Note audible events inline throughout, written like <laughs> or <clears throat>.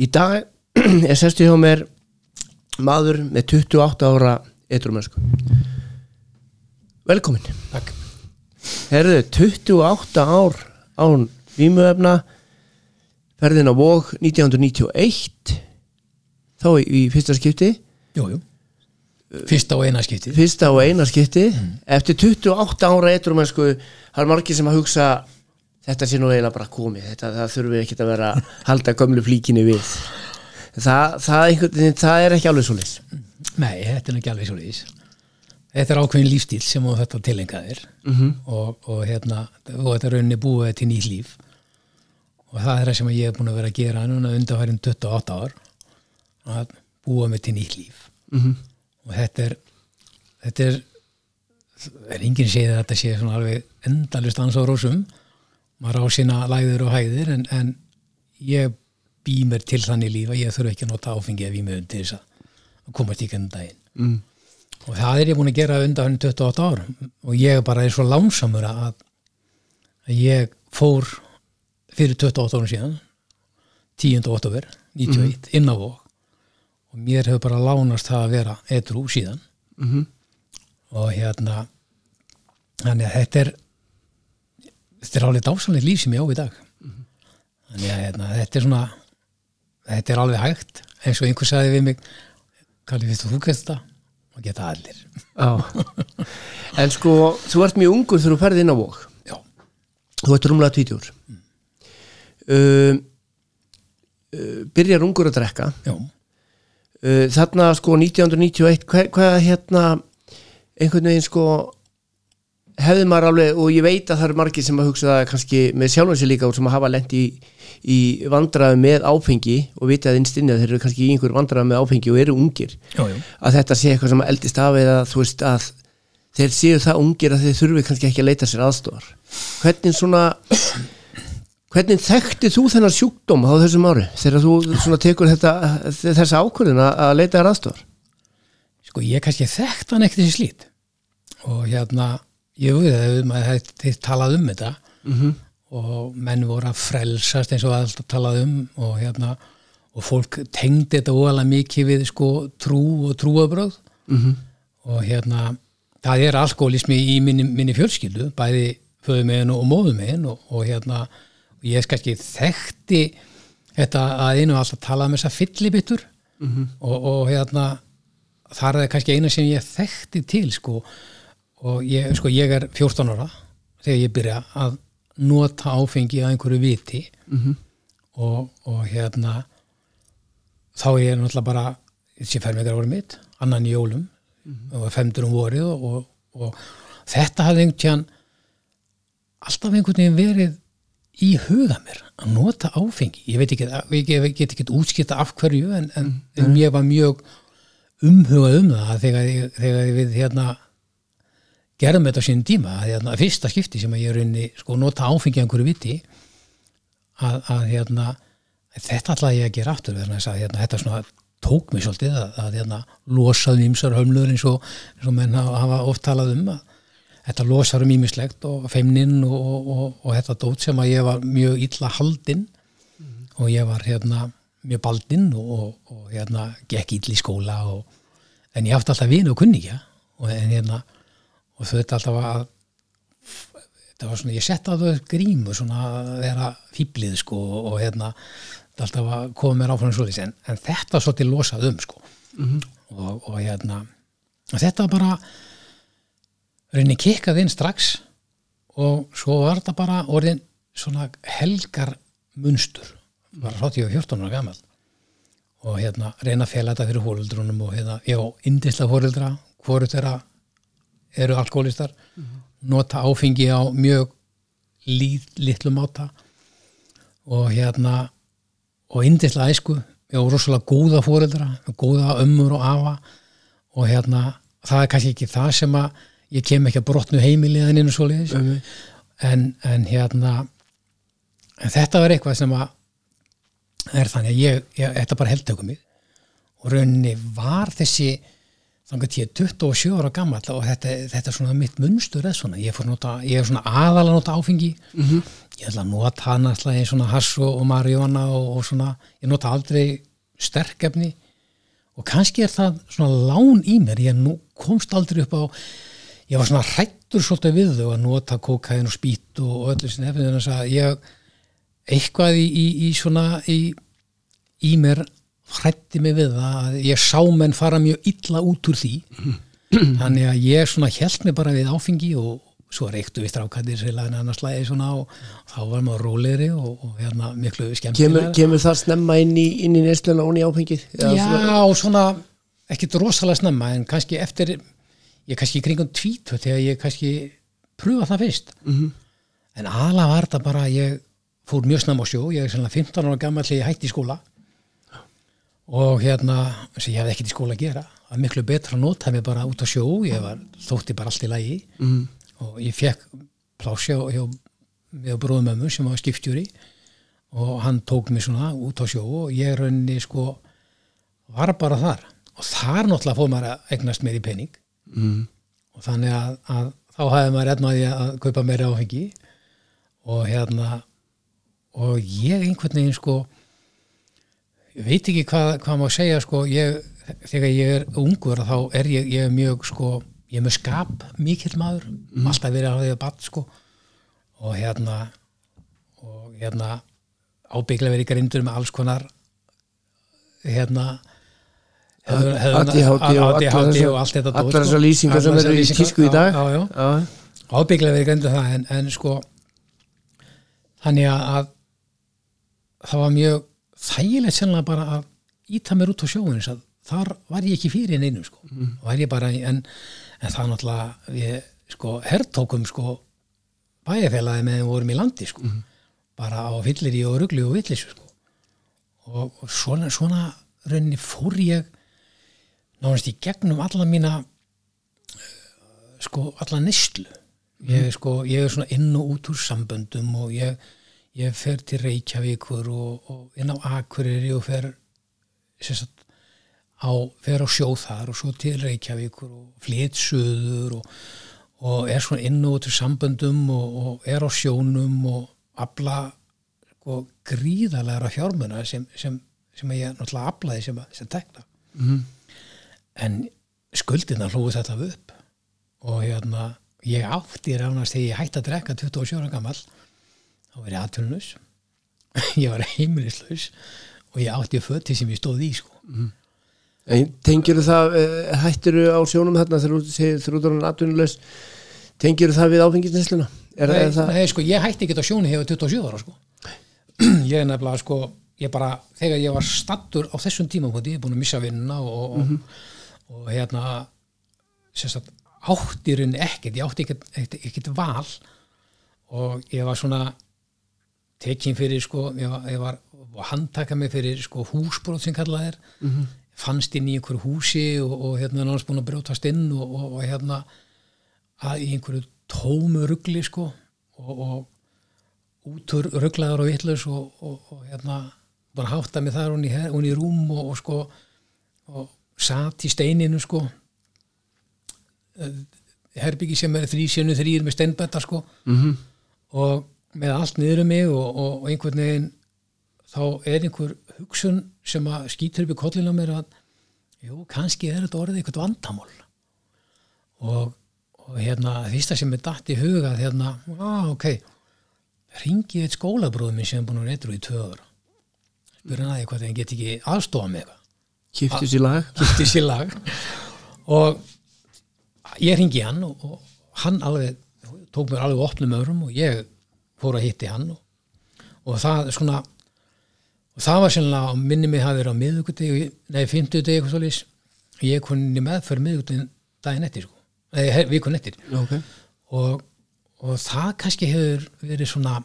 Í dag <clears throat> er sestu hjá mér maður með 28 ára eitrumösku Velkomin Takk. Herðu, 28 ár án vímuefna ferðin á Vog 1991 þá í, í fyrsta skipti Jú, jú. Fyrsta og eina skiptið. fyrsta og eina skipti eftir 28 ára eitrumösku það er margir sem að hugsa þetta sé nú eiginlega bara komið. Þetta, það þurfi ekki að vera að halda gömlu flíkinni við. Það, það, einhvern, veginn- það er ekki alveg svo leys Nei, þetta er ekki alveg svo leiðis. Þetta er ákveðin lífstíl sem þetta tilengaðir Mhm. og, og hérna, og þetta er rauninni búið til nýtt líf. Og það er það sem ég er búin að vera að gera núna undanfærin 28 ár. Að búa mig til nýtt líf. Mhm. og þetta er þetta er er enginn segið að þetta sé svona alveg endalist ans á rósum maður á sína læður og hæðir en, en ég bý mér til þannig líf að ég þurfi ekki að nota áfengi ef ég með til þess að komast í kennum daginn mm. og það er ég búin að gera undan hann 28 ár og ég bara er svo lánsamur að, að ég fór fyrir 28 árum síðan 10. oktober 91 inn á vok og mér hefur bara lánast það að vera edru síðan Mhm. og hérna þannig að þetta er þetta er alveg dásanlega líf sem ég á í dag. Þannig að hérna, þetta er svona þetta er alveg hægt. Eins og einhver sagði við mig Kalli, finnst þú gett þetta? og geta allir. En sko þú ert mjög ungur þegar þú ferði inn á Vog. Já, þú ert rúmlega 20 úr um, uh, byrjar ungur að drekka. Já, uh, þarna sko 1991 hvað, hvað hérna einhvern veginn sko hefði maður alveg og ég veit að það eru margir sem að hugsa það kannski með sjálfum sér líka og sem að hafa lent í, í vandræðu með áfengi og vita að innstinni að þeir eru kannski í einhver vandræðu með áfengi og eru ungir. Já, já. að þetta sé eitthvað sem eldist af eða þú veist að þeir séu það ungir að þeir þurfi kannski ekki að leita sér aðstofar hvernig svona hvernig þekkti þú þennan sjúkdóm á þessum ári þegar þú svona tekur þetta, þessa ákvörðin að að leita þér aðstofar sko að maður hefði talað um þetta. Mm -hmm. og menn voru að frelsast eins og alltaf talað um og hérna og fólk tengdi þetta óalega mikið við sko trú og trúabröð og hérna það er alkoholismi í minni, minni fjölskyldu bæði föðumegin og móðumegin og, og hérna ég kannski þekkti þetta að einu alltaf talað um þessa fyllibittur og, og hérna þar er það kannski eina sem ég þekkti til sko og ég, sko, ég er 14 ára þegar ég byrja að nota áfengi að einhverju viti. Og, og hérna þá er ég náttúrulega bara þessi fermegar voru mitt, annan í jólum og femdur um vorið og, og, og þetta hafði einhvern tíðan alltaf einhvern veginn verið í huga mér að nota áfengi ég veit ekki, ég get, ekki útskipta af hverju en, en, en ég var mjög umhugað um það þegar, ég- þegar við hérna gerðum þetta á sínum tíma að hérna, fyrsta skipti sem ég raunni sko nota áfengi að einhverju viti að, að hérna þetta ætlaði ég að gera aftur að hérna, þetta svona tók mig svolítið að, að hérna, losaði ýmsar hömlur eins og, eins og menn hafa, oft talað um þetta losar um ýmislegt og feimnin og, og, og, þetta dót sem að ég var mjög illa haldinn og ég var hérna mjög baldinn og, hérna gekk ill í skóla en ég átti alltaf vini og kunningja og en hérna og þau þetta alltaf að þetta var svona, ég sett að þau grímu svona að vera fýblið sko og, og hérna þetta alltaf að koma mér áfram svo en, en þetta svolítið losað um sko. Og, og hérna og þetta bara reyni kikkað inn strax og svo var þetta bara orðin svona helgar munstur bara rátt ég var 14 ára gammal og hérna reyna að fela þetta fyrir fóreldrunum og hérna, já, indisla fóreldra hvoru þeirra eru alkoholistar nota áfengi á mjög lít, litlu máta og hérna og indisla æsku. Já, rosalega góða fóreldra góða ömmur og afa og hérna, það er kannski ekki það sem að ég kem ekki að brotnu heimiliðan inn og svoleiðis. En, en hérna en þetta var eitthvað sem að er þannig að ég, ég þetta bara heldtökum mig og rauninni var þessi þannig að ég er 27 ára gammal og þetta, þetta er svona mitt munstur eða svona, ég fór nota, ég er svona aðalega nota áfengi. Ég ég ætla að nota hann alltaf í svona hass og, marihuana og, og svona, ég nota aldrei sterkefni. Og kannski er það svona lán í mér. Ég nú komst aldrei upp á ég var svona hrættur svolítið við þau að nota kokain og spýt og, öllu sinni. Efnið þannig að ég eitthvað í, í, í svona í, í mér hrætti mig við það að ég sá menn fara mjög illa út úr því. Þannig að ég svona held mig bara við áfengi og svo reyktu við strákættir sérlega annars slæði svona og þá var maður rólegri og, og hérna miklu kemur, skemmtilega kemur það snemma inn í, í nesluna og inn í áfengið? Já, svona- svona ekkit rosalega snemma en kannski eftir ég kannski kringum tvítu þegar ég kannski pröfa það fyrst. -hmm. en aðla var þetta bara ég fór mjög snemma á sjó, ég er sannlega 15 ára gammal þegar ég hætti í skóla og hérna, sem ég hefði ekkert í skóla að gera. Var miklu betra að nota mig bara út á sjó. Ég var, þótti bara allt í lagi. Mhm. og ég fekk plási hjá, hjá, hjá bróðum ömmu sem var skipstjóri og hann tók mig svona út á sjó og ég rauninni sko var bara þar. Og þar náttúrulega fór maður að eignast meiri pening. Mm. og þannig að, að þá hafði maður etnaði að kaupa meiri áfengi. Og hérna og ég einhvern veginn sko ég veit ekki hvað, hvað maður segja sko. Ég, þegar ég er ungur þá er ég, ég er mjög sko ég er með skap mikill maður. Alltaf verið að hafa því að bat sko. Og hérna og hérna ábygglega verið grindur með alls konar hérna ADHD og allt þetta allar sko. þessar lýsingar sem eru í tísku í dag. ábygglega verið grendur það en, en sko þannig að það var mjög þægilegt sennilega bara að íta mér út á þess að þar var ég ekki fyrir neinum sko. Var ég bara, en, en það náttúrulega við sko herrtókum sko bæjarfélagi með þeim vorum í landi sko. Bara á fyllir í og rugli og villisu sko. Og, og svona, svona rauninni fór ég nánast í gegnum alla mína sko alla nýstlu ég, sko, ég er svona inn og út úr samböndum og ég, ég fer til Reykjavíkur og, og inn á Akureyri og fer sagt, á, fer á sjó þar og svo til Reykjavíkur og flytsuður og, og er svona inn og úr samböndum og, og er á sjónum og afla sko, gríðalega fjármuna sem, sem, sem ég náttúrulega aflaði sem, sem tekna Mhm. en skuldina hlúið þetta upp og hérna ég átti ránast þegar ég hætti að drekka 27 ára gammal þá var ég aðtjónlaus <laughs> ég var heimilislaus og ég átti föti sem ég stóð í sko. En tengir það, eh, hættirðu á sjónum þarna þegar þú segir þrúðurinn atvinnulegs tengir það við áfengisnesluna? Nei, er það, nei, sko, ég hætti ekki á sjónu hefur 27 ára sko. <clears throat> ég er nefnilega sko, ég bara, þegar ég var stattur á þessum tímafóti, ég er búin að missa vinnuna og, og, og hérna sem sagt, átti í rauninni ekkert, ég átti ekkert, ekkert, ekkert val og ég var svona tekin fyrir sko, ég var, ég var handtaka mig fyrir sko húsbrot sem kallað er. Fannst inn í einhverju húsi og, og hérna náttúrulega búin að brjótast inn og, og, og hérna að í einhverju tómu rugli sko og, og útur rugglaður og vitlaus og, og, og hérna bara hátta mig þar hún í, hún í rúm og, sko og satt í steininu sko. Herbyggi sem er þrý sjönu þrýr með steinbetta sko. Mhm. og með allt niður um mig og, og, og einhvern veginn þá er einhver hugsun sem að skýtur upp í kollinu á mér að jú, kannski er þetta orðið eitthvað vandamál. Og, og hérna fyrsta sem er datt í huga hérna, á ok ringi eitt skólabróð minn sem er búin að reytra í tvö ára spyrir hann að eitthvað þegar hann get ekki aðstofa með kiptu sér lag? <laughs> kipti sér lag. Og ég ringi hann og, og hann alveg tók mér alveg opnum örum og ég fór að hitti hann og, og það svona og það var sérlega, minni mig hafi verið á miðvikudegi, nei, fimmtudegi eitthvað svolítið, ég í meðferð miðvikudegin daginn eftir, sko, nei, vikun eftir. Ok. og, og það kannski hefur verið svona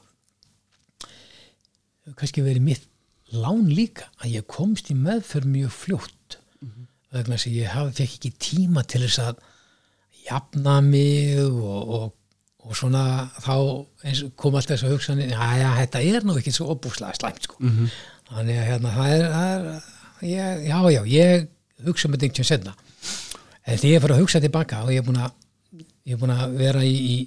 kannski verið mitt lán líka að ég komst í meðferð mjög fljótt. Vegna þess að ég haf, fekk ekki tíma til þess að jafna mig og, og, og svona þá kom alltaf þess að hugsa já, þetta er nú ekki svo opúslega slæmt sko. þannig að hérna það er, það er ég, já, já, ég hugsa með einhvern senna en þegar ég fyrir að hugsa tilbaka og ég er búin að er að vera í, í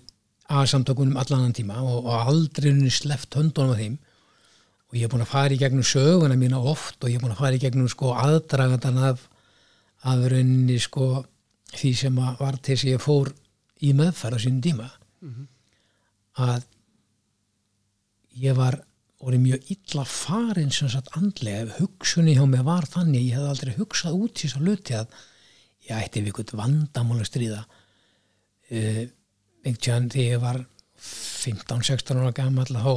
að samtökunum allan annan tíma og, og aldrei henni sleft höndunum af þeim og ég er búin að fara í gegnum söguna mína oft og ég er búin að fara í gegnum sko aðdragandan af rauninni sko því sem að var til þess að ég fór í meðferð á sínum tíma að ég var orðið mjög illa farin sem sagt andlega. Ef hugsunni hjá mig var þannig ég hef aldrei hugsað út í þess að luti að ég ætti við eitthvað vandamál að stríða. Uh, einhvern tíðan þegar ég var 15-16 ára gammal þá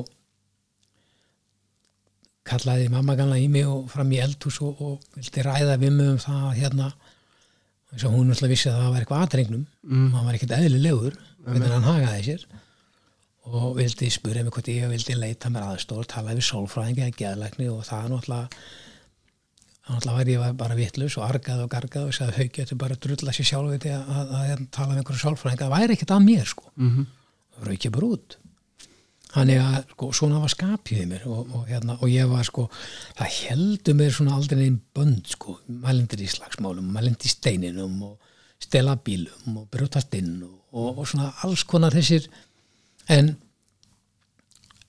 kallaði mamma gamla í mig og fram í eldhús og, og vildi ræða við mig um það að hérna og hún náttúrulega vissi að það var eitthvað aðrengnum mm. hann var ekkert eðlilegur hvernig hann hagaði sér. Og vildi spura mig hvort ég vildi leita mér aðstór tala við sólfræðingi eða geðlækni og það náttúrulega náttúrulega var ég bara vittlus og argað og gargað og sagði haugja þetta bara drulla sér sjálf að, að, að, að tala með einhverju sólfræðingi það væri ekkert að mér sko. Mm -hmm. það var ekki bara út Þannig að sko, svona var skapið í mér og, og, hérna, og ég var sko, það heldur mér svona aldrei einn bönd sko, mælendir í slagsmálum, mælendir í steininum og stela bílum og brjótast inn og, og svona alls konar þessir. En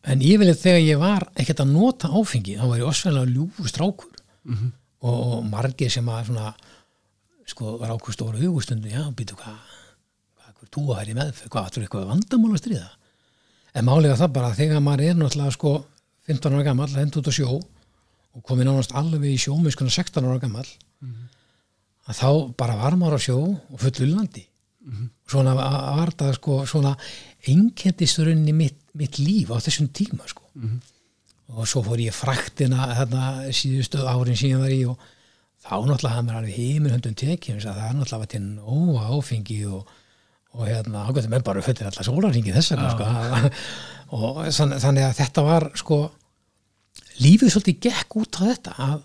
en ég vilja þegar ég var ekkert að nota áfengi, þá var ég osvegulega ljúfur strákur. Mm -hmm. og margir sem að svona sko var ákvist óra hugustundu, já, býtu hvað hvað, hvað, þú að hæri með, hvað, þú er eitthvað vandamál að stríða en málega það bara þegar maður er náttúrulega sko 15 ára gammal, hendur út á sjó og komið nánast alveg í sjó með sko 16 ára gammal mm -hmm. að þá bara var maður á sjó og fullu landi mm -hmm. svona var það sko svona einkendisturinn í mitt, mitt líf á þessum tíma sko mm -hmm. og svo fór ég fraktina þarna síðustu árin síðan var ég og þá náttúrulega hafði mér alveg heiminn höndum tekið það náttúrulega var til nóg áfengi og og hérna, ágættum er bara fyrir allar sólarringi þess vegna sko. <laughs> og þannig að þetta var sko lífið svolítið gekk út á þetta að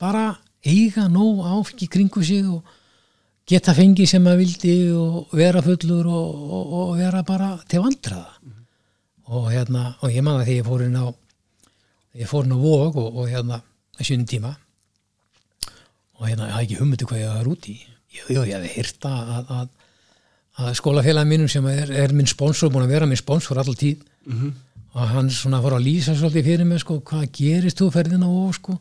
bara eiga nóg áfengi kringu sig og geta fengi sem maður vildi og vera fullur og, og, og vera bara til vandraða mm -hmm. og hérna, og ég manna þegar ég fór inn á ég fór inn á vóg og, og hérna, sjöndin tíma og hérna, ég hafði ekki hummutu hvað ég var út í jú, jú, ég hefði hýrta að, að að skólafélagin mínum sem er, er minn sponsor, búin að vera minn sponsor alltaf tíð. Mm -hmm. og hann svona fór að lýsa svolítið fyrir mig sko, hvað gerist þú ferðina og sko.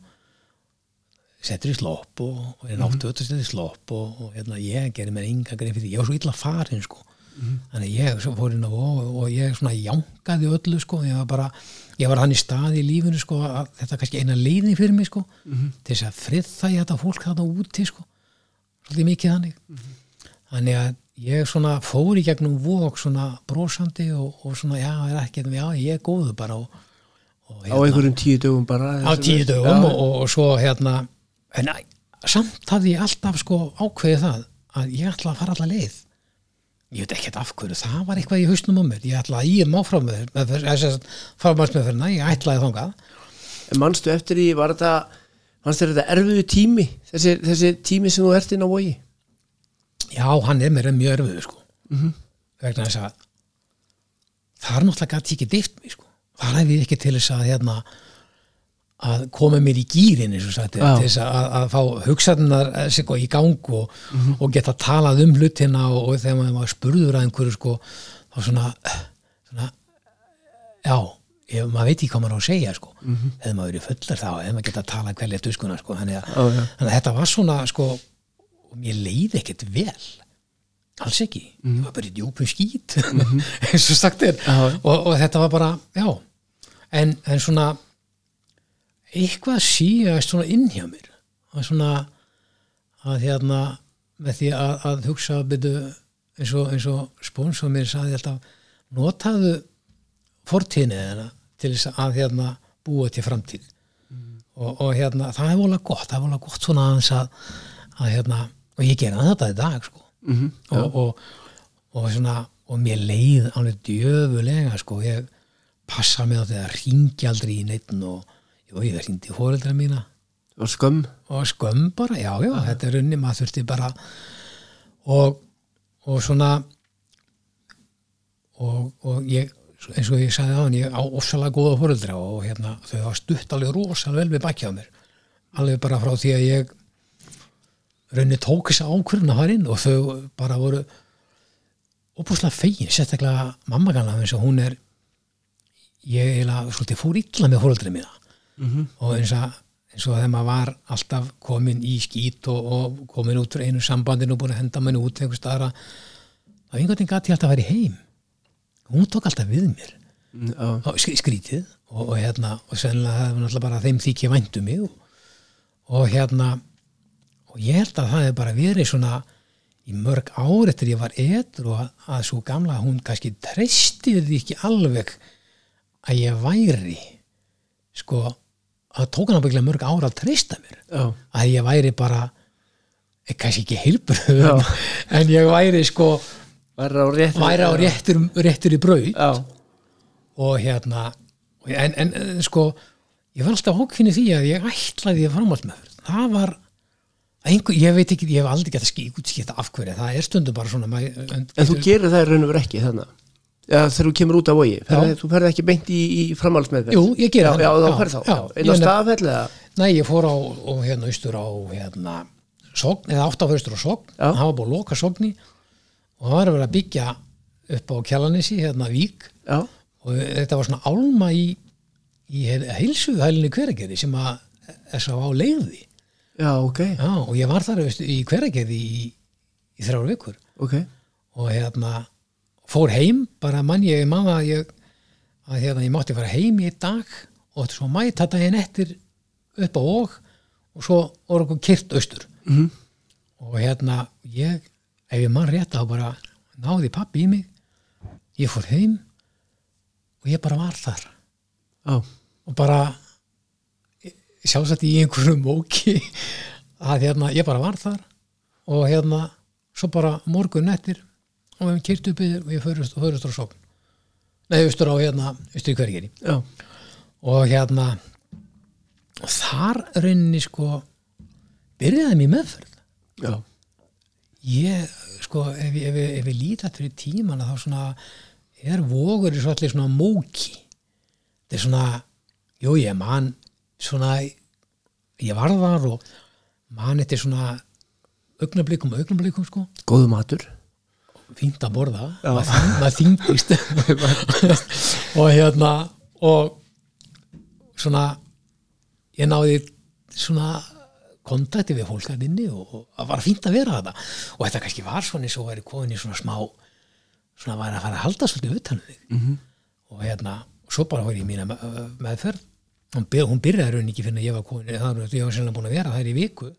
Setur í slopp og, og er náttu öll að setja í slopp og, og hérna, ég gerir mér enga greið fyrir því, ég var svo illa farin sko. Mm -hmm. þannig ég fór inn á og, og ég svona jánkaði öllu sko. Ég var bara, ég var hann í stað í lífinu sko að þetta er kannski eina leiðin fyrir mig sko mm -hmm. til þess að friða ég þetta fólk þarna úti sko. Svolítið mikið þannig. Þannig að ég svona fór í gegnum vok svona brósandi og, og svona já, er ekki, já, ég er góðu bara og, og hérna, á einhverjum tíu dögum bara á tíu dögum og, og svo hérna en samt hafði ég alltaf sko ákveðið það að ég ætla að fara alla leið. Ég veit ekki af hverju, það var eitthvað í hausnum á mér. Ég ætla að ég má frá með frábærsmeðferna, ég ætlaði þangað. En mannstu eftir því, var þetta mannstu þetta erfiðu tími þessi, þessi tími sem þú ert inn á vogi já, hann er mér mjög erfiðu sko mm -hmm. vegna þess að það er náttúrulega gæti ekki dift mig sko það er við ekki til þess að hérna að koma mér í gýrin eins og sagt til þess að, að fá hugsaðunar eh, sko, í gang og, mm -hmm. og geta talað um hlutina og, og þegar maður spurður að einhverju sko þá svona, svona já, ég, maður veit ekki hvað maður á að segja sko, mm -hmm. eða maður verið fullar þá eða maður geta að tala hverlega tuskuna sko þannig að, oh, ja. þannig að þetta var svona sko og mér leiði ekkert vel. Alls ekki, mm. ég var bara í djúpum skýt mm -hmm. <laughs> eins og sagt er. Og, og þetta var bara, já. En, en svona eitthvað síðast svona inn hjá mér. Og svona að hérna með því að, að hugsa byrju eins og, og spóns og mér saði alltaf notaðu fortíðinu þeirra til þess að hérna búa til framtíð. Mm. og, og hérna það er volið gott, það er volið gott svona að, að hérna og ég gera þetta í dag sko. mm -hmm, og, og, og, svona, og mér leið alveg djöfulega sko. ég passa mig á því að ringi aldrei í neittn og jú, ég ringdi hóreldra mína og skömm og skömm bara, já já, ah, þetta er unni maður þurfti bara og svona og ég eins og ég sagði á hann, ég á ofsalega góða hóreldra og hérna, þau hafa stutt alveg rosalega vel við bakja á mér alveg bara frá því að ég rauninni tók þess að ákvörðuna að fara inn og þau bara voru óbúslega fegin, sérstaklega mamma kannar eins og hún er ég eiginlega svolítið fór illa með fóröldrið mína. -hmm. og eins og eins og þegar maður var alltaf komin í skít og, og komin út úr einu sambandinu og búin að henda manni út einhver staðara þá einhvern veginn gæti ég alltaf að vera í heim. Hún tók alltaf við mér. Já, og sk- skrítið. Og, og hérna og sennilega það var náttúrulega bara þeim þykja væntu mig og, og hérna og ég held að það hefði bara verið svona í mörg ár eftir ég var edur og að, að svo gamla hún kannski treystið því ekki alveg að ég væri sko að tók hann ábygglega mörg ár að treysta mér. Já, að ég væri bara kannski ekki heilbröð Já. <laughs> en ég væri sko væri á rétt væri á réttur, réttur í brauð og hérna en, en, sko ég var alltaf ákfinni því að ég ætlaði að framhald með það var að einhver, ég veit ekki, ég hef aldrei gett að skýta útskýta af hverju, það er stundum bara svona mæ, en, en þú gerir það raun og veru ekki þannig Já, þegar þú kemur út af vogi. Þú ferði ekki beint í, í framhaldsmeðferð? Jú, ég geri já, það. Inn á eða? Nei, ég fór á, og hérna austur á hérna, sogn, eða átt á austur á sogn. Það var búið að loka sogni og það var að vera að byggja upp á Kjallanessi, hérna Vík. Já, og þetta var svona álma í, í heilsuhælinni hveragerði sem að þess að á leiði já, ok. Já, og ég var þar í hveragerði í, í þrjár vikur. Ok, og hérna fór heim, bara mann ég mann að ég að hérna, ég mátti fara heim í dag og svo mæta daginn eftir upp á og og svo voru okkur kyrt austur. Mhm. og hérna ég, ef ég mann rétt þá bara náði pappi í mig. Ég fór heim og ég bara var þar. Já, og bara sjálfsagt í einhverjum móki að hérna, ég bara var þar og hérna, svo bara morgun nettir og við kyrt upp yfir og ég förust, förust á sókn nei, austur á hérna, austur í hvergeri já, og hérna og þar rauninni sko byrjaði mér meðferð. Já. Ég, sko, ef ég, ef ég, ef ég líta fyrir tímana þá svona er vogur í svo allir svona móki. Þetta er svona jú, ég man svona ég var þar og man þetta er svona augnablikum og augnablikum sko. Góðu matur. Fínt að borða. Maður þyngist <laughs> <laughs> og hérna og svona ég náði svona kontakti við fólk að inni og, það var fínt að vera þetta og þetta kannski var svona eins og væri komin í svona smá svona væri að fara að halda svolítið utan um þig. -hmm. og hérna og svo bara var ég í mína me- meðferð hún, hún byrjaði raun ekki fyrir að ég var komin. Það var sennilega búin að vera þær í viku.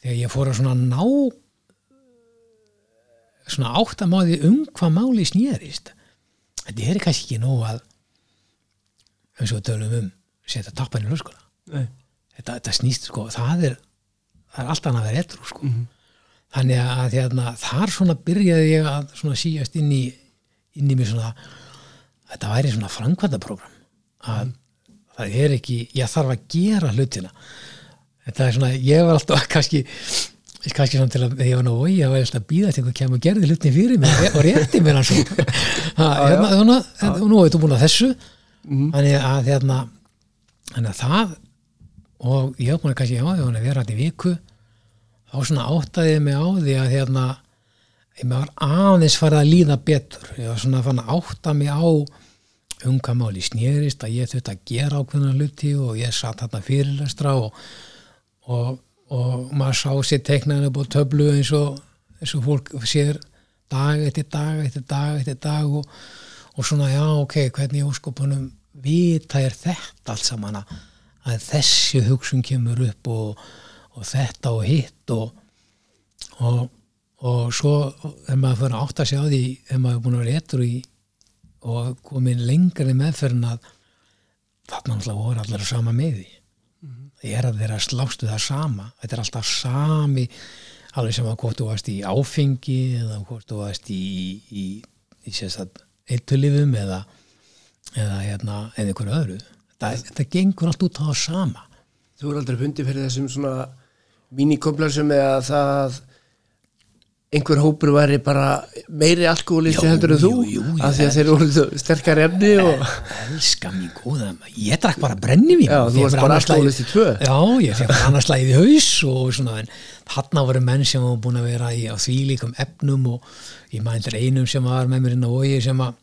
Þegar ég fór að svona ná svona áttamáði um hvað máli snýrist þetta er kannski ekki nóg að eins og tölum um setja tappan í löskuna þetta, þetta snýst sko, það er það er alltaf að vera etru sko. þannig að hérna, þar svona byrjaði ég að svona síast inn í inn í mig svona þetta væri svona framkvæmdaprógram að það er ekki ég þarf að gera hlutina. Þetta er svona, ég var alltaf kannski kannski svona til að þegar ég var og ég var alltaf að býða til einhver kemur og gerði hlutin fyrir mig og rétti mér hann svo. <laughs> Ha, hérna, svona, og nú hefur þú búin að þessu. Þannig að hérna þannig að það og ég hef búin að kannski, já, ég var að vera hægt í viku. Þá svona áttaði ég mig á því að hérna ég var aðeins farið að líða betur. Ég var svona að átta mig á um hvað máli snýrist að ég þurfti að gera ákveðna hluti og ég satt þarna fyrirlestra og, og, og maður sá sér teiknaðin upp á töflu eins og, eins og fólk sér dag eftir dag eftir dag eftir dag og, og svona já ok, hvernig óskopunum vita er þetta allt saman að þessi hugsun kemur upp og, þetta og hitt og, og svo ef maður fyrir að átta sig á því ef maður er búin að vera etru í og komin lengra í meðferðin að þarna náttúrulega voru allir á sama meði það er að þeirra slástu það sama. Þetta er alltaf sami alveg sem að hvort þú varst í áfengi eða hvort þú varst í, í, í sérstætt eitulifum eða eða hérna eða einhverju öðru. Þetta, þetta gengur allt út á það sama. Þú er aldrei fundið fyrir þessum svona mínikomplansum eða það einhver hópur væri bara meiri alkoholisti heldur en þú jú, jú, af því að þeir voru sterkar efni og elska mér góða ég drakk bara brennivín Já, þú varst bara alkoholisti tvö. já, ég fekk bara annars slæðið í haus og svona, en þarna voru menn sem var búin að vera í á því líkum efnum og ég mæntir einum sem var með mér inn á vogi sem að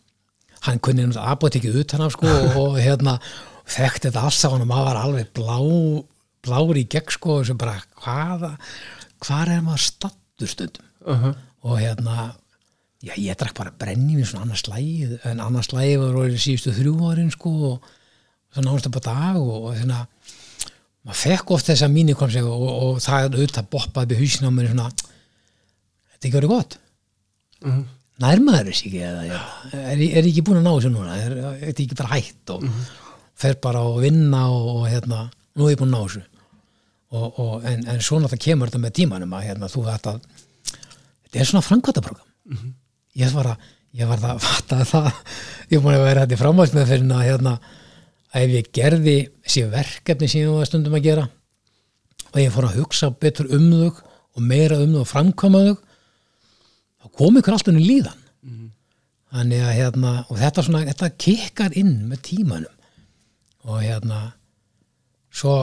hann kunni náttúrulega apotekið utan af sko og, og hérna þekkti þetta alls á hann og maður var alveg blá blár í gegn sko og sem bara hvaða, hvað er maður stattur stundum uh -huh. og hérna já, ég drakk bara brenni mér svona annars slægið en annars slægið var orðið síðustu þrjú árin sko og náðast upp á dag og, og hérna maður fekk oft þessa mínu kom sig og, og það er auðvitað boppaði við hausinn á mér svona þetta ekki verið gott Mhm. nær maður þessi ekki eða já, er, er ekki búin að ná þessu núna er, er ekki bara hætt og fer bara að vinna og, og hérna, nú er ég búin að ná þessu og, og, en, en svo náttúrulega kemur þetta með tímanum að hérna, þú þetta þetta er svona framkvæmtaprogram ég var að ég var að fatta það. Ég búin að vera þetta í framhaldsmeðferðin að hérna að ef ég gerði þessi verkefni sem ég var stundum að gera og ég fór að hugsa betur um þau og meira um þau og framkvæma þau þá kom ykkur alltaf inn í líðan. Þannig að hérna og þetta svona, þetta kikkar inn með tímanum. Og hérna svo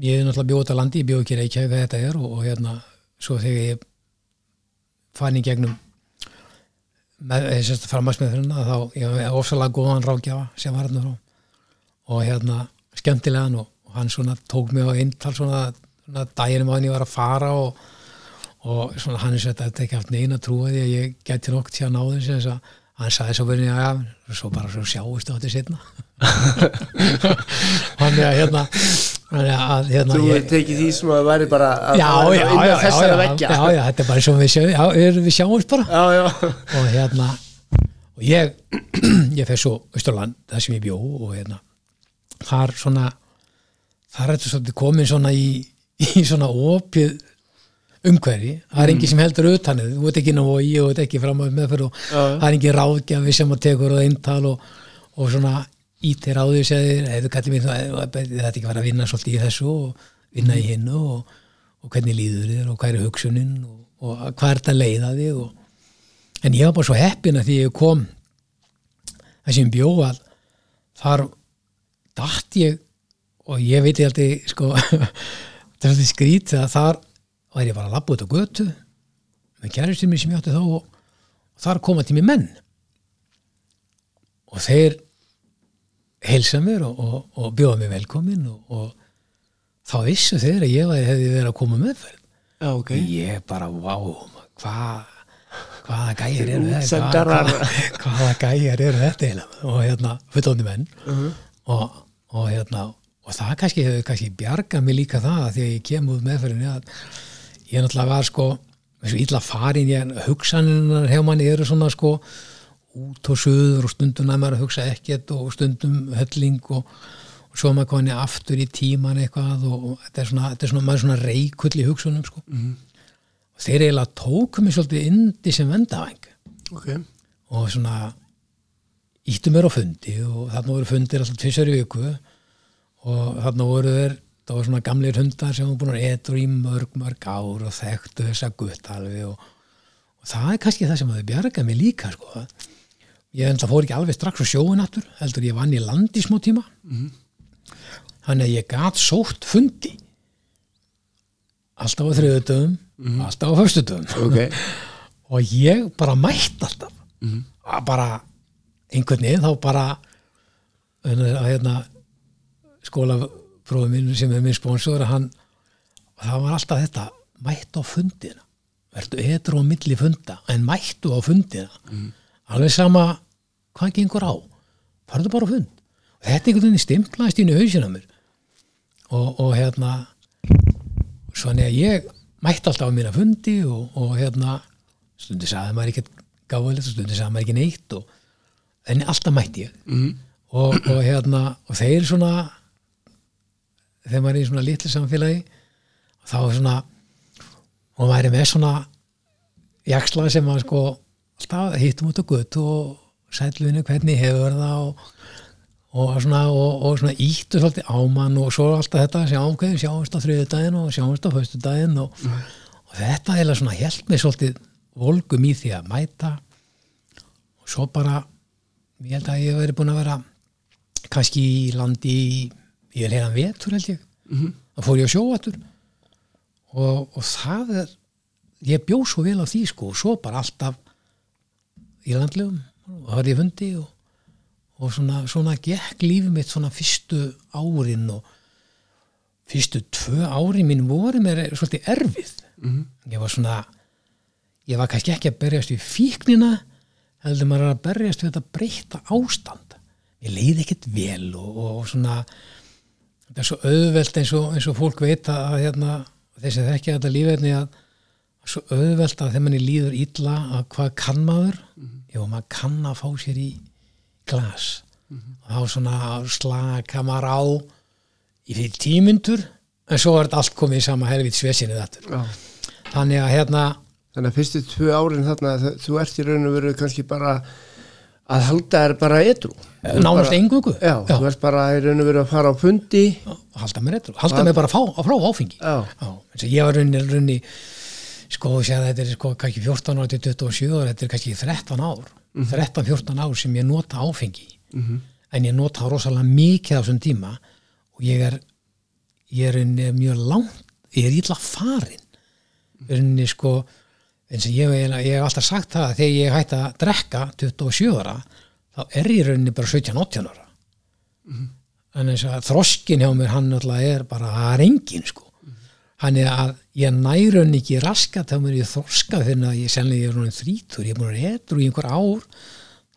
ég er náttúrulega bjóð út á landi, ég bjóð ekki reykjaði hvað þetta er og, og hérna svo þegar ég fann í gegnum með þess að þá ég var ofsalega góðan rákjafa sem var hérna frá. Og hérna skemmtilegan og, og hann svona tók mig á eintal svona, svona daginn maður ég var að fara og, og svona hann er þetta ekki haft neina trúa því að ég gæti nokk til að ná þessu þess að hann sagði svo verið já, já, svo bara svo sjáist á þetta setna hann <laughs> er að hérna að hérna Þú ég, tekið því sem að væri bara að já, já, já, þessara já, veggja. já, já, þetta er bara svo við sjáum, við sjáumst bara. Já, já. og hérna og ég, <clears throat> ég fer svo Östurland, það sem ég bjó og hérna þar svona þar er þetta svolítið komin svona í, <laughs> í svona opið umhverfi, það er engin sem heldur utanið, þú veit ekki ná og ég veit ekki fram að meðferð og það er engin ráðgjafi sem að tekur og eintal og, og svona ítir á því mér þetta ekki vera að vinna svolítið í þessu og vinna í hinnu og, og hvernig líður þér og hvað er hugsunin og, og hvað er þetta að leiða þig og, en ég var bara svo heppin að því ég kom þessum bjóal þar datt ég og ég veit ég aldrei sko <laughs> það er svolítið skrítið að þar var ég bara að labba út á götu með kæristinn mér sem ég átti þá og, og þar koma til mér menn. Og þeir heilsa mér og, og, og bjóða mér velkomin og, og þá vissu þeir að ég hefði verið að koma meðferð. Já, ok. Ég bara, vá hvað hvaða gæjar eru þetta. Hvað- hvað- hvaða gæjar eru þetta og hérna, fullóni menn. Mhm. og, og hérna og það kannski hefur kannski bjargað mig líka það að því að ég kem út meðferðinni að ég náttúrulega var sko eins og illa farin, ég hugsaninnar hjá manni eru svona sko út og suður og stundum að maður að hugsa ekkert og stundum hölling og, og svo maður koni aftur í tíman eitthvað og, og þetta er svona, þetta er svona, maður er svona reikull í hugsunum sko. Og þeir eiginlega tóku mig svolítið indi sem vendavæng ok. Og svona íttu mér á fundi og þarna voru fundir alltaf tvisar í viku og þarna voru þeir það var svona gamlir hundar sem voru búin að etur í mörg mörg ár og þekktu þessa gutt alveg og, og það er kannski það sem hafi bjargað mig líka sko. Ég enda fór ekki alveg strax á sjóin aftur heldur ég vann í land í smá tíma. Þannig að ég gat sótt fundi. Alltaf á þriðutöfum alltaf á föstutöfum ok. <laughs> Og ég bara mætt alltaf. Að bara einhvern veginn þá bara að hérna skólaprófum minn sem er minn sponsor hann, það var alltaf þetta mættu á fundina. Verður etur á milli funda? En mættu á fundina alveg sama hvað gengur á. Farðu bara á fund. Og þetta einhvern veginn stimplaðist inn í hausina mér. Og, og hérna svona ég mætti alltaf á mína fundi og, og hérna stundi sagði maður ekkert gáðilegt og stundi sagði maður ekki neitt og, en alltaf mætti ég. Mm. og, og hérna og þeir svona þegar maður er í svona litlu samfélagi þá er svona og maður er með svona jaksla sem maður sko alltaf hittum út á gutt og sælvinni hvernig hefur það og, og svona, og, og svona íttu svolítið ámann og svo alltaf þetta sjá ákveðin, sjáumst á þriðudaginn og sjáumst á föstudaginn og, og þetta er svona held mig svolítið volgum í því að mæta. Og svo bara ég held að ég hef verið búin að vera kannski í landi ég vil hérna vetur held ég. Mhm. þá fór ég á sjóvatur og, og það er ég bjó svo vel á því sko og svo bara alltaf í landlegum og var ég fundi og, og svona, svona gekk lífið mitt svona fyrstu árin og fyrstu tvö ári mín voru mér svolítið erfið Mhm. ég var svona ég var kannski ekki að berjast við fíknina heldur maður að berjast við þetta breyta ástand ég leiði ekkert vel og, og svona þetta er svo auðvelt eins og, eins og fólk veit að hérna, þessi þekkja þetta lífefni að svo auðvelt að þegar manni líður illa að hvað kann maður? Jú, maður kann að fá sér í glas. Og þá svona slaka maður á í fyrir tímyndur en svo er þetta allt komið í sama helvít svesinni þetta Já. þannig að hérna Þannig að fyrstu tvö árin þarna þú ert í raun og veru kannski bara að halda þér bara edru nánast engungu Já, þú ert bara í raun og veru að fara á fundi. Halda mér eitthvað, halda mér bara að frá áfengi. Já, og ég var runni, runni sko, sé að þetta er sko kannski 14 ára til 27 ára, þetta er kannski 13 ár. 13-14 ár sem ég nota áfengi. Mhm. en ég nota rosalega mikið á þessum tíma og ég er ég er runni mjög langt ég er illa farin runni sko eins og ég, ég, hef alltaf sagt það að þegar ég hætti að drekka 27 ára þá er ég runni bara 17-18 ára. En eins að þroskin hjá mér hann alltaf er bara, það er engin sko hann er að ég nærun ekki raskat þá mér ég þroska þegar ég sennilega er núna þrítur, ég er búin að etru í einhver ár.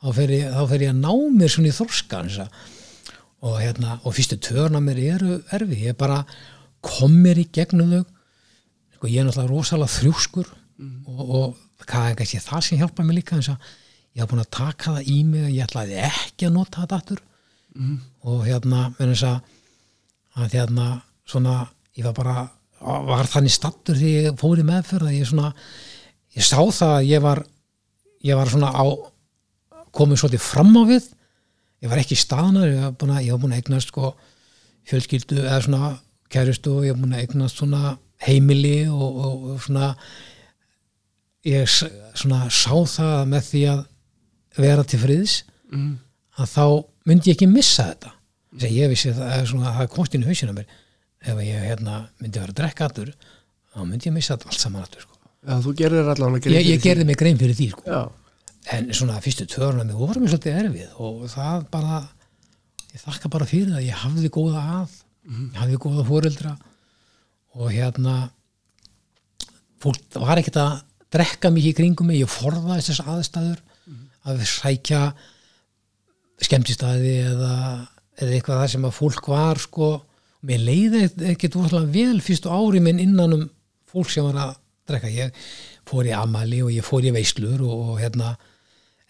Þá fer ég, þá fer ég að ná mér svona í að og hérna, og fyrstu törna mér eru erfi, ég bara kom mér í gegnum þau. Sko, ég er náttúrulega rosalega þrjúskur og, og hvað er kannski það sem hjálpa mér líka að ég hafa búin að taka það í mig ég ætlaði ekki að nota þetta aftur. Og hérna, að hérna, svona ég var bara, var þannig stattur því ég fór í meðferð að ég svona ég sá það að ég var ég var svona á komið svolítið fram á við. Ég var ekki staðnar, ég var búin að, að eignast sko fjölskyldu eða svona kærustu og ég var búin að eignast svona heimili og, og, og svona ég svona sá það með því að vera til friðs mm. að þá myndi ég ekki missa þetta. Að ég vissi að það er svona það er í hausinu mér ef ég hérna, myndi vera að drekka aftur þá myndi ég missa allt saman aftur sko. Já, þú gerðir allan að ég, ég gerði mig grein fyrir því sko. En svona fyrstu törnum við vorum við svolítið erfið og það bara ég þakka bara fyrir að ég hafði góða að ég hafði góða fóreldra og hérna fólk var ekkert að drekka mikið í kringum mig, ég forðaðist þess aðstæður að sækja skemmtistæði eða, eða eitthvað það sem að fólk var sko, mér leiði ekkert úrslega vel fyrstu ári minn innan um fólk sem var að drekka. Ég fór í amali og ég fór í veislur og, og hérna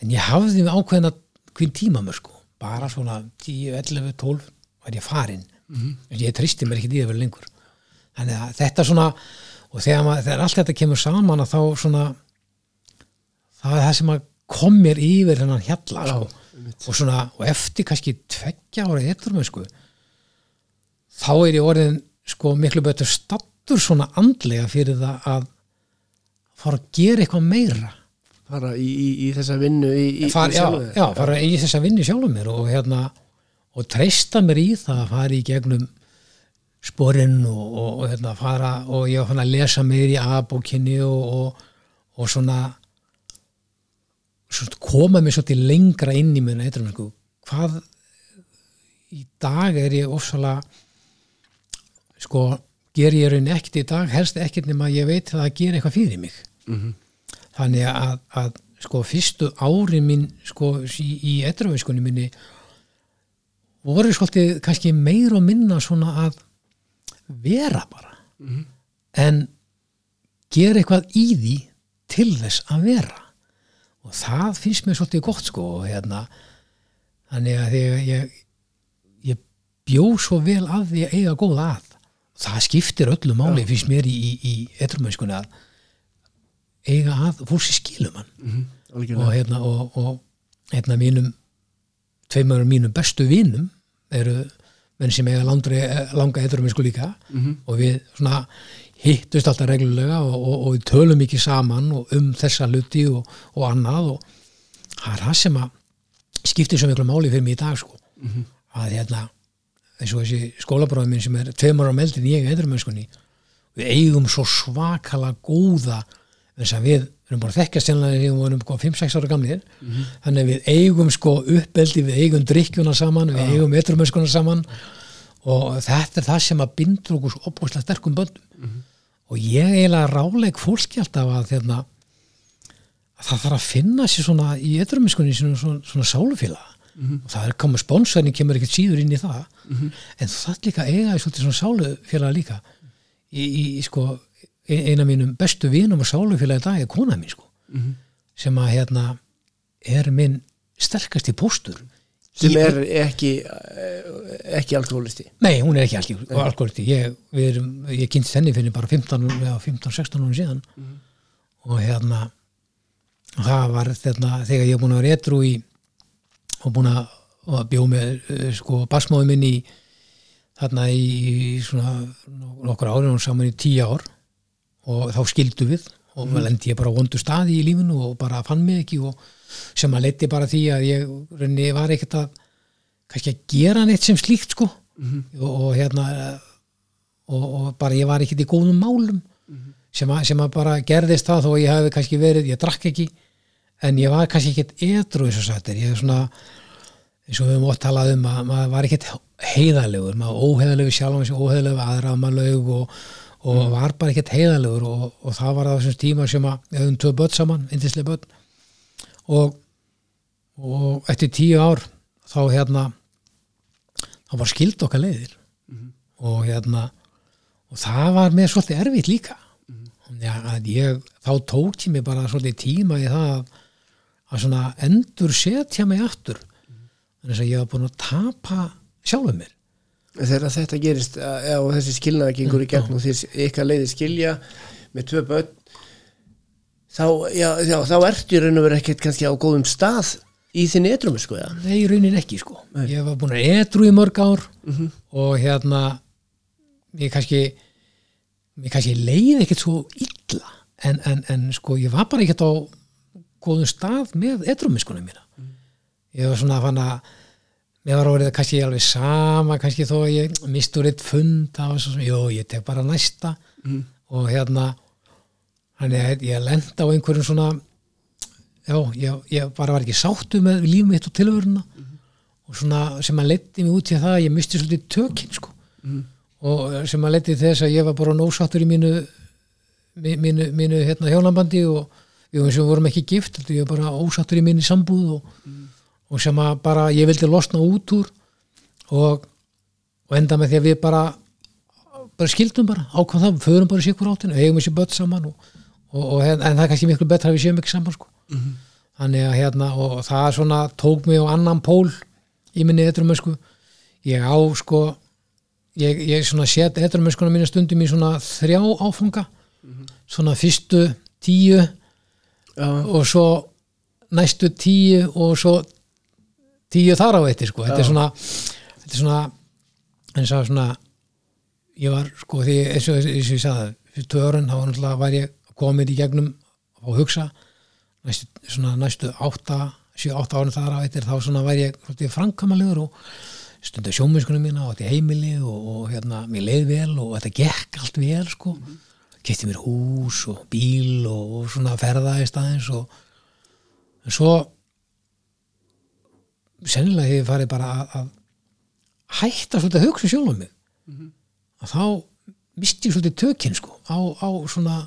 en ég hafði með ákveðina hvern tíma mér sko, bara svona 10, 11, 12 var ég farin en ég tristi mér ekki í það verið lengur. Þannig að þetta svona og þegar, maður, þegar allt þetta kemur saman þá svona það er það sem að kom mér yfir þennan hjalla sko. og svona, og eftir kannski tveggja ára eitthvað með sko þá er ég orðin sko miklu betur stattur svona andlega fyrir það að fara að gera eitthvað meira. Fara í, í, í þessa vinnu í, í, fara, já, já, fara í þess að vinna sjálfum mér og hérna og treysta mér í það að fara í gegnum sporinn og, og, og hérna fara og ég var fann að lesa meir í A-bókinni og, og, og svona, svona koma mér svolítið lengra inn í mér sko, hvað í dag er ég ofsalega sko ger ég raun ekkert í dag helst ekkert nema að ég veit að það ger eitthvað fyrir mig. Mhm. þannig að, að sko fyrstu ári mín sko í, í etruvæskunni minni voru svolítið kannski meir og minna svona að vera bara. Mhm. en gera eitthvað í því til þess að vera. Og það finnst mér svolítið gott sko og hérna. Þannig að ég, ég, ég bjó svo vel að því að eiga góða að það skiptir öllu máli finnst mér í, í, í etruvæskunni að eiga að fólk sér skilum hann. Mhm, og hérna og, og hérna mínum tveimur mínum bestu vinum eru menn sem eiga landri, langa eitthvað líka. Og við svona hittust alltaf reglulega og, og, og við tölum ekki saman og um þessa hluti og, og annað. Og það er það sem að skiptir svo miklu máli fyrir mig í dag sko. Að hérna eins og þessi skólabráði minn sem er tveimur á meldin ég eitthvað mennskunni við eigum svo svakalega góða þess að við erum bara þekkjast hérna við vorum 5-6 ára gamlir. Þannig að við eigum sko uppeldi við eigum drikkjuna saman, við eigum eitthvað saman og þetta er það sem að bindur okkur svo opbúslega sterkum böndum. Og ég eiginlega ráleik fólki alltaf að hérna, að það þarf að finna sér svona í eitthvað svona, svona sálufélag og það er komið sponsorinn kemur ekkert síður inn í það. En það líka eiga í svona sálufélag líka. Í, í sko eina mínum bestu vinum og sálufélag í dag er kona mín sko. Sem að hérna er minn sterkast í póstur. Sem er ekki ekki alkoholisti Nei, hún er ekki alkoholisti. Ég, ég kynst henni fyrir bara 15-16 árum síðan. Og hérna það var þarna, þegar ég er búin að vera etru í og búin að bjóð með sko basmáðu minn í þarna í svona nokkur árið og saman í tíu ár og þá skildu við og mm. lendi ég bara vondu staði í lífinu og bara fann mig ekki og sem að leti bara því að ég reyni, var ekkert að kannski að gera neitt sem slíkt sko mm -hmm. og, og hérna og, og bara ég var ekkert í góðum málum mm -hmm. sem, að, sem að bara gerðist það þó ég hafi kannski verið, ég drakk ekki en ég var kannski ekkert edru eins og sættir, ég er svona eins og við höfum ótt talað um að maður var ekkert heiðalegur, maður óheðalegu sjálf óheðalegu aðramalög og, og mm. var bara ekkert heiðalegur og, og það var á þessum tíma sem að við höfum tvö börn saman, indislega börn. Og, og eftir tíu ár þá hérna þá var skild okkar leiðir. Mm og hérna og það var með svolítið erfitt líka. Mm ja, ég, þá tók ég mig bara svolítið tíma í það að svona endur setja mig aftur þannig að ég var búin að tapa sjálfum mér Þegar þetta gerist og þessi skilnaði gengur í gegn og því ykkar leiði skilja með tvö börn þá, já, já, þá ertu í raun og verið ekkert kannski á góðum stað í þinn edrumi sko ja. Nei, í raunin ekki sko Nei. ég var búin að edru í mörg ár mm -hmm. og hérna ég kannski ég kannski leiði ekkert svo illa en, en, en sko ég var bara ekkert á góðum stað með edrumiskunum mína mm. ég var svona að fann að mér var orðið kannski alveg sama kannski þó að ég mistur eitt fund jú, ég tek bara næsta mm. og hérna þannig að ég lenda á einhverjum svona já, ég, ég bara var ekki sáttu með lífum mitt og tilvöruna mm og svona sem að leti mig út í það ég misti svolítið tökinn sko mm og sem að leti þess að ég var bara nósáttur í mínu mínu, mínu hérna hjálambandi og við vorum ekki gift ég var bara ósáttur í mínu sambúð og, mm. og sem að bara ég vildi losna út úr og, og enda með því að við bara bara skildum bara, ákvæm það, förum bara sér hver áttin, eigum við sér börn saman og en það er kannski miklu betra að við séum ekki saman sko. mm -hmm. þannig að hérna og það svona tók mig á annan pól í minni eitthrumösku ég á sko ég, ég svona set eitthrumöskuna mínu stundum í svona þrjá áfunga mm -hmm. svona fyrstu tíu. Og svo næstu tíu og svo tíu þar á eittir sko. Þetta er svona þetta er svona eins og svona ég var sko því eins og ég sagði fyrir tvö örun þá var ég komið í gegnum og hugsa. Næstu, svona næstu 8-7-8 árið þar á eittir þá svona væri ég framkamalegur og stundu sjóminskunum mína og þetta heimili og, og hérna mér leið vel og þetta gekk allt vel sko. Mm -hmm. Kæfti mér hús og bíl og, og svona ferða í staðins og en svo sennilega hefur farið bara að, að hætta svolítið að hugsa sjálf um mig mm -hmm. að þá misti ég svolítið tökinn sko á, á svona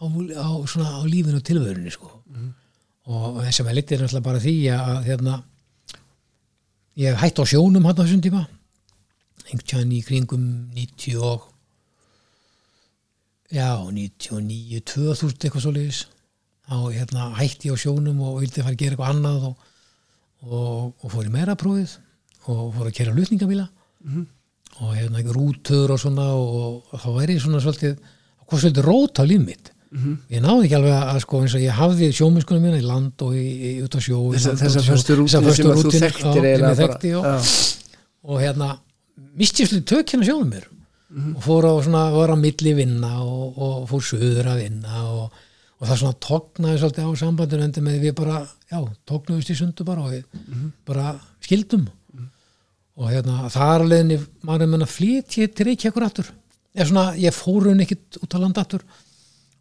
á, á, svona, á lífinu og tilvörunni sko. mm. og þess að maður litir náttúrulega bara því að hérna, ég hætti á sjónum hann á þessum tíma einhvern í kringum 90 og já 99 2000 eitthvað svo leiðis þá hérna, hætti ég á sjónum og vildi fara að gera eitthvað annað og, og, og fór í meira prófið og fór að kera lutningabíla mm -hmm. og hérna rútur og svona og, og þá væri svona svolítið, hvað svolítið rót á líf mitt. Mm -hmm. ég náði ekki alveg að sko eins og ég hafði sjóminskunum mína í land og í, í, út á sjó þessar förstu rútin sem þú þekktir eða þekkti, og, og hérna mistíslu tökina mér og fór á svona, var á milli vinna og, og fór söður að vinna og, og það svona tóknaði svolítið á sambandinu endur með við bara, já, tóknuðust í sundu bara og við bara skildum. Og hérna, er alveg maður er menn að flytja til Reykjavíkur aftur. Ég, svona, ég fór hún ekkit út á land aftur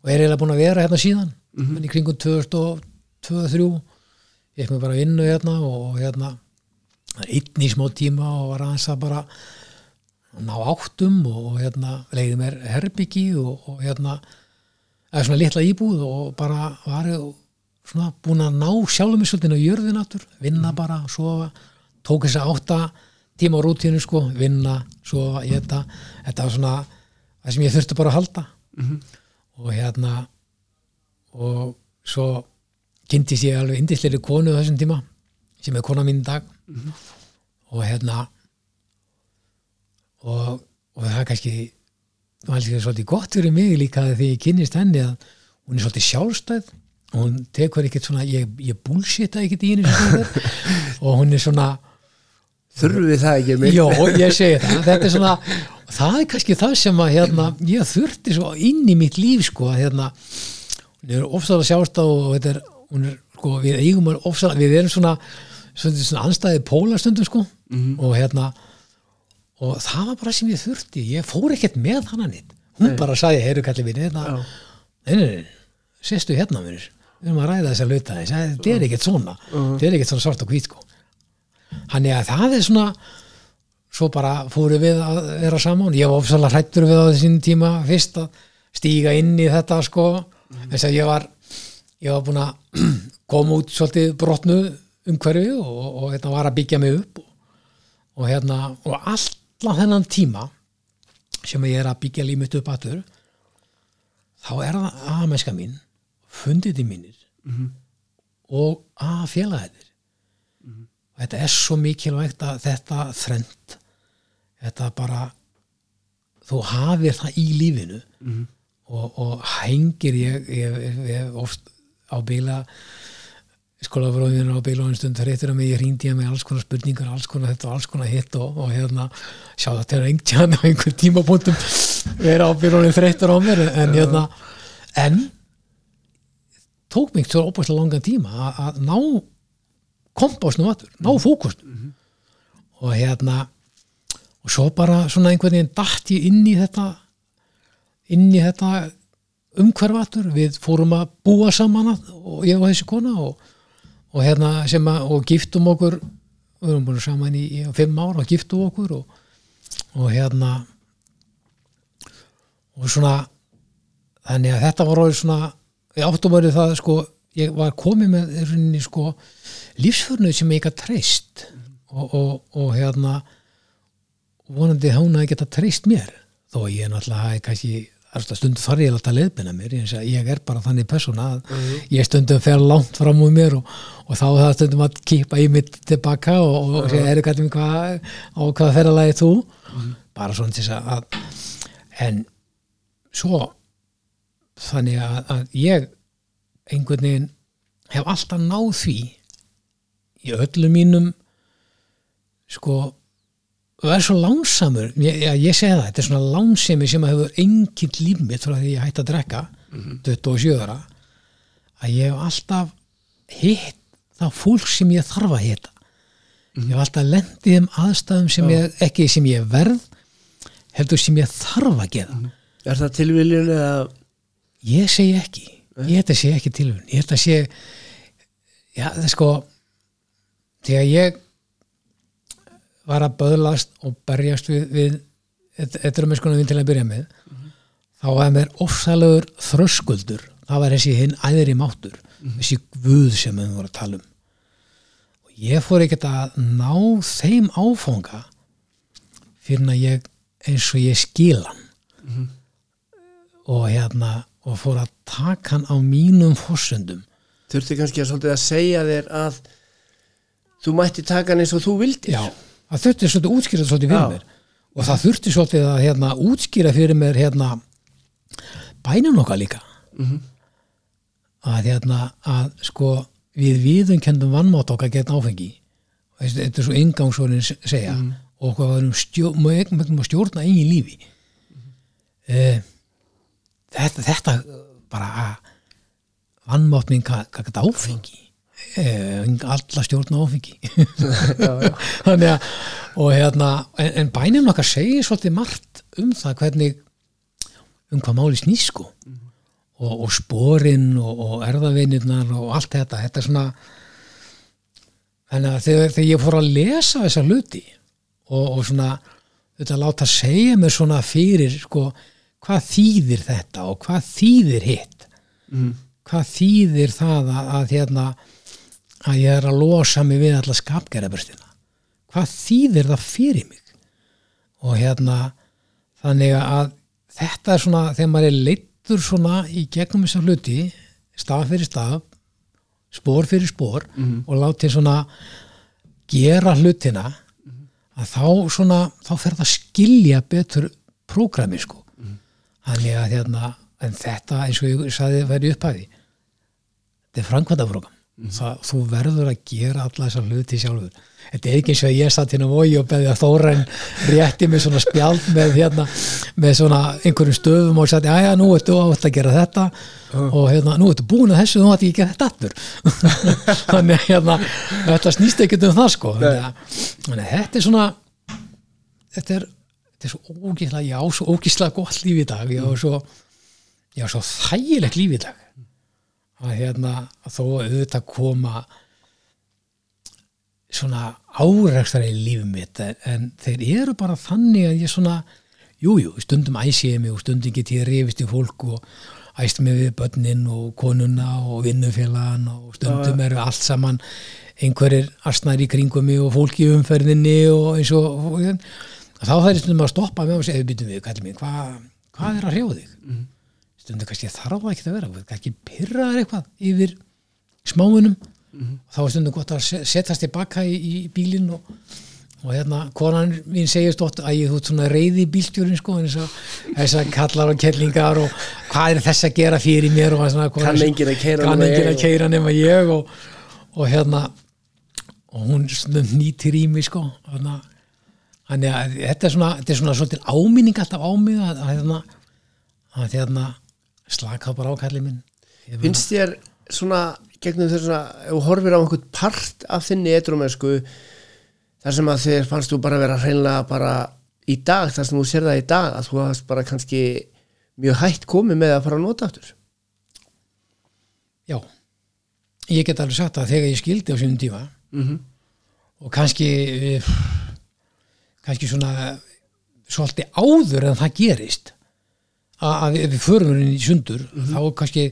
og er eiginlega búin að vera hérna síðan en í kringum 2002-2003 ég ekki með bara vinnu hérna og hérna einn í smá tíma og var aðeins að bara ná áttum og hérna leiði mér herbyggi og, og hérna eða svona litla íbúð og bara var ég svona búin að ná sjálfum svolítið á jörðin aftur, vinna bara sofa, tók þess að átta tíma á rútínu sko, vinna sofa, geta, þetta var svona það sem ég þurfti bara að halda. Og hérna og svo kynntist ég alveg indisleiri konu þessum tíma sem er kona mín dag. Og hérna og, og það er kannski það er svolítið gott fyrir mig líka því ég kynnist henni að hún er svolítið sjálfstæð. Og hún tekur ekkert svona ég, ég bullshita ekkert í henni <laughs> og hún er svona þurfum við það ekki með já, ég segi það, þetta er svona það er kannski það sem að hérna, ég þurfti svo inn í mitt líf sko, að hérna, hún er ofsalega sjálfstæð og þetta er, hún er sko, við eigum að ofsalega, við erum svona svona, svona anstæði pólastundum sko. Og hérna og það var bara sem ég þurfti, ég fór ekkert með hana nýtt, hún bara sagði heyru kallið mín, hérna, Já. nei, nei, nei, sérstu hérna við erum að ræða þess að lauta þess þetta er ekkert svona, þetta er ekkert svona svart og hvít sko. Hann er að það er svona svo bara fóru við að vera saman. Ég var ofsalega hrættur við á þessum tíma fyrst að stíga inn í þetta sko. Þess að ég var ég var búin að <clears throat> koma út svolítið brotnu umhverfi og, og, og hérna var að byggja mig upp og, og hérna og allan þennan tíma sem ég er að byggja límitt upp aftur þá er það að mennska mín fundið í mínir og að félagæðir og þetta er svo mikilvægt að þetta þrend þetta bara þú hafir það í lífinu og, og hengir ég, ég, ég, ég oft á bíla skólafróðinu á einn stund þreytur að mig, ég ringdi ég með alls konar spurningar alls konar þetta og alls konar hitt og, og hérna sjá þetta er einhvern á einhver tímapunktum vera á bílunum þreytur á mér en hérna en tók mig svo óbærslega langan tíma að- að ná kompásnum aftur, ná fókusnum og hérna og svo bara svona einhvern veginn datt ég inn í þetta inn í þetta umhverf aftur, við fórum að búa saman að, og ég og þessi kona og, og hérna sem að og giftum okkur við erum búin saman í, í fimm ár og giftum okkur og, og hérna og svona þannig að þetta var orðið svona ég áttum verið það sko ég var komið með í rauninni sko lífsförnuð sem ég ekki treyst. Og, og, og hérna vonandi hún að geta treyst mér. Þó að ég náttúrulega hafi kannski stundu þarf ég alltaf að leiðbina mér ég, ég er bara þannig persóna að ég stundum fer langt fram úr mér og, og þá það stundum að kýpa í mitt tilbaka og, og segja, eru kallum hvað á hvað ferðalagi þú? Bara svona til þess að en svo þannig að, að ég einhvern veginn hef alltaf náð því í öllum mínum sko og er svo lánsamur. Ég, ég, segi það, þetta er svona lánsemi sem hefur engin líf mitt frá því ég hætti að drekka 27 ára að ég hef alltaf hitt það fólk sem ég þarf að hitta. Ég hef alltaf lendið þeim aðstæðum sem ég, ekki sem ég verð heldur sem ég þarf að gera. Er það tilviljun eða? Ég segi ekki. Ég held að sé ekki tilvun ég held að sé já það er sko þegar ég var að böðlast og berjast við, við þetta er með sko til að byrja með þá var mér ofsalegur þröskuldur. Það var þessi hinn æðri máttur þessi guð sem við vorum að tala um. Og ég fór ekkert að ná þeim áfanga fyrir að ég eins og ég skila hann. Og hérna og fór að taka hann á mínum fórsöndum þurfti kannski að að segja þér að þú mætti taka hann eins og þú vildir. Já, það þurfti svolítið útskýra svolítið fyrir mér. Og það þurfti svolítið að hérna, útskýra fyrir mér hérna, bænum okkar líka. Að hérna að sko við viðum kendum vannmátt okkar gegn áfengi. Þetta er svo ingangsórin segja. Og hvað varum stjó, mögum að stjórna eigin lífi. Mm þetta, þetta bara vannmátt minn hvað þetta áfengi alla stjórn áfengi. <laughs> Þannig að og hérna, en, en bænum okkar segir svolítið margt um það hvernig um hvað máli snýst sko. Og, og sporinn og, og erðavinirnar og allt þetta. Þetta er svona þannig að þegar, þegar ég fór að lesa þessa hluti og, og svona þetta láta segja mér svona fyrir sko, hvað þýðir þetta og hvað þýðir hitt? Mm. hvað þýðir það að, að hérna að ég er að losa mig við alla skapgerðabörstina hvað þýðir það fyrir mig? Og hérna þannig að þetta er svona þegar maður er leittur svona í gegnum þessa hluti staf fyrir staf spór fyrir spór og látið svona gera hlutina að þá svona þá fer það að skilja betur prógrami sko. Þannig að hérna en þetta eins og ég sagði verið upphæði þetta er framkvæmdafrókam það, þú verður að gera alla þessar hluti sjálfur. Þetta er ekki eins og ég satt hérna á vogi og beði að Þóren rétti með svona spjald með hérna með svona einhverjum stöðum og sagði aðja nú ertu átt að gera þetta. Og hérna nú ertu búin að þessu þú ætti ekki að gera þetta aftur. <laughs> Þannig hérna þetta snýst ekkert um það sko. Þannig að, þetta er svona þetta er, þetta er svo ógíslega já, svo ógíslega gott líf í dag. Já, svo, já, svo þægilegt líf í dag að hérna að þó að auðvitað koma svona áreikstar í lífið mitt en, þeir eru bara þannig að ég svona jújú, jú, stundum æsi ég mig og stundum get ég rifist í fólk og æst mig við börnin og konuna og vinnufélagan og stundum eru allt saman einhverjir asnar í kringum mig og fólk í umferðinni og eins og, og, og þá þær stundum að stoppa með og segja, býtum við, kallið mér, hvað, hvað er að hrjóða þig? Mm. Stundum kannski þarf það ekki að vera, kannski pyrraðar eitthvað yfir smáunum og þá er stundum gott að se- setjast tilbaka í, í bílinn og, og hérna, konan mín segir stótt að ég þú svona reyði bílstjórin sko, en þess að að kallar og kellingar og hvað er þess að gera fyrir mér? Og svona, Kann enginn að að keira nema ég og, og hérna og hún stundum nýtir í mig sko hérna, þannig að þetta er svona, þetta er svona svolítið áminning alltaf á mig að, að, hérna, að hérna, slaka bara á kallið minn. Finnst þér svona gegnum þess að ef þú horfir á einhvern part af þinni etrumennsku þar sem að þér fannst þú bara vera hreinlega bara í dag, þar sem þú sér það í dag að þú hast bara kannski mjög hætt komið með að fara að nota aftur? Já, ég get alveg sagt að þegar ég skildi á sínum tíma mm -hmm. og kannski kannski svona svolítið áður en það gerist að, að ef við förum inn í sundur þá kannski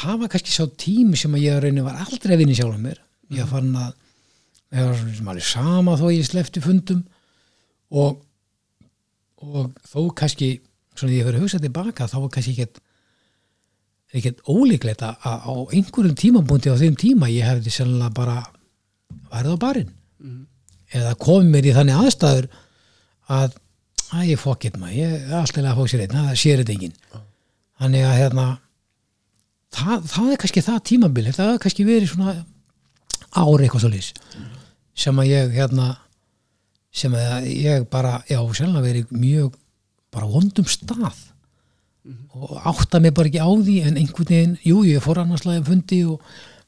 það var kannski sá tími sem að ég reyni var aldrei að vinna sjálf mér. Ég fann að ég var sem alveg sama þó ég slefti fundum. Og, og þó kannski svona ég fyrir að hugsa tilbaka þá var kannski ekkert ekkert ólíklegt að að á einhverjum tímabúndi á þeim tíma ég hefði sennilega bara værið á barinn. Eða komið mér í þannig aðstæður að, að ég fokkit maður, ég er alltaf að fók sér einn, það sér þetta enginn. Þannig að hérna það, það er kannski það tímabil það er kannski verið svona ári eitthvað svo lýs sem að ég hérna sem að ég bara, já, sennilega verið mjög bara vondum stað og átta mig bara ekki á því en einhvern veginn, jú, ég fór annarslega fundi og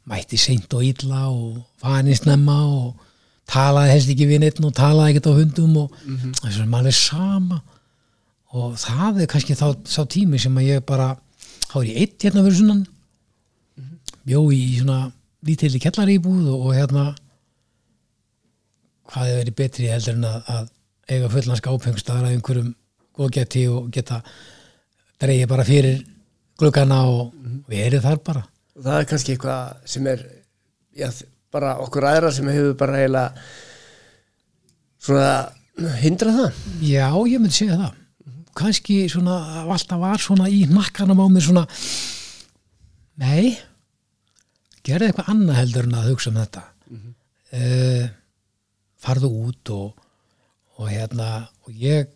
mætti seint og illa og fanið snemma og talaði helst ekki við neitt og talaði ekkert á hundum og þess að maður er sama. Og það er kannski þá sá tími sem að ég bara þá ég eitt hérna fyrir sunnan. Bjó í svona lítilli kellaríbúð og, og hérna hvað hefur verið betri heldur en að, að eiga fullan skápengstaðar að einhverjum góðgæti og geta dreigið bara fyrir gluggana og verið þar bara. Það er kannski eitthvað sem er já, bara okkur aðra sem hefur bara eiginlega svona hindrað það. Já, ég myndi segja það. Kannski svona, alltaf var svona í nakkanum á mér svona nei gerði eitthvað annað heldur en að hugsa um þetta. Mm farðu út og, og hérna og ég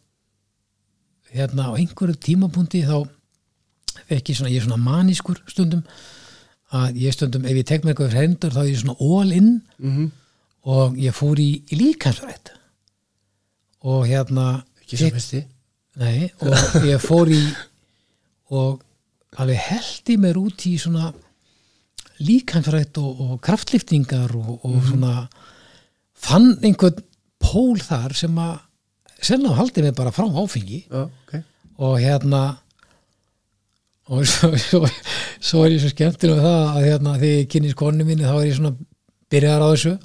hérna á einhverju tímapunkti þá fekk ég svona, ég er svona manískur stundum að ég stundum, ef ég tek mér eitthvað hendur þá er ég svona all in. Mm -hmm. og ég fór í, í líkansrætt og hérna ekki svo festi Nei, og ég fór í og alveg held í mér út í svona líkanfrætt og, og kraftliftingar og, og svona fann einhvern pól þar sem að sennilega haldi mig bara frá áfengi. Já, ok. Og hérna og <laughs> svo, svo, svo er ég svo skemmtilega með það að hérna, þegar ég kynni skonu minni þá er ég svona byrjaðar á þessu.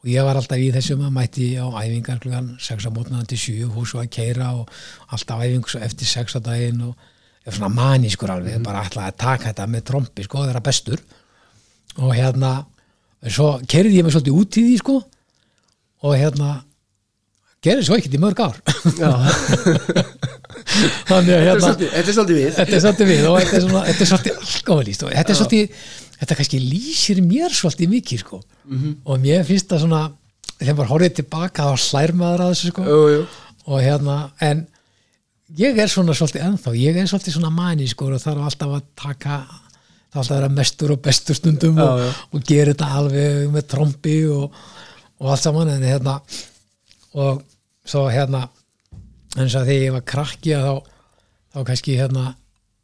Og ég var alltaf í þessum að mætti á æfingar klugan 6 á mótnaðan til 7 og svo að keira og alltaf æfing svo eftir 6 á daginn og ég var svona manískur alveg bara alltaf að taka þetta með trombi sko, þeirra bestur. Og hérna svo kerði ég mig svolítið út í því sko. Og hérna gerði svo ekkert í mörg ár. Já, <laughs> þannig að hérna þetta er svolítið við þetta er svolítið við og þetta er, svona, þetta er svolítið alkoholist og þetta er svolítið þetta kannski lýsir mér svolítið mikið sko. og mér finnst það svona þegar maður horfið tilbaka þá slær maður að þessu sko. jú, jú. og hérna en ég er svona svolítið ennþá ég er svolítið svona mani sko, og þarf alltaf að taka er alltaf að vera mestur og bestur stundum Já, og, og gera þetta alveg með trombi og, og allt saman en hérna og svo hérna eins og þegar ég var krakki þá, þá kannski hérna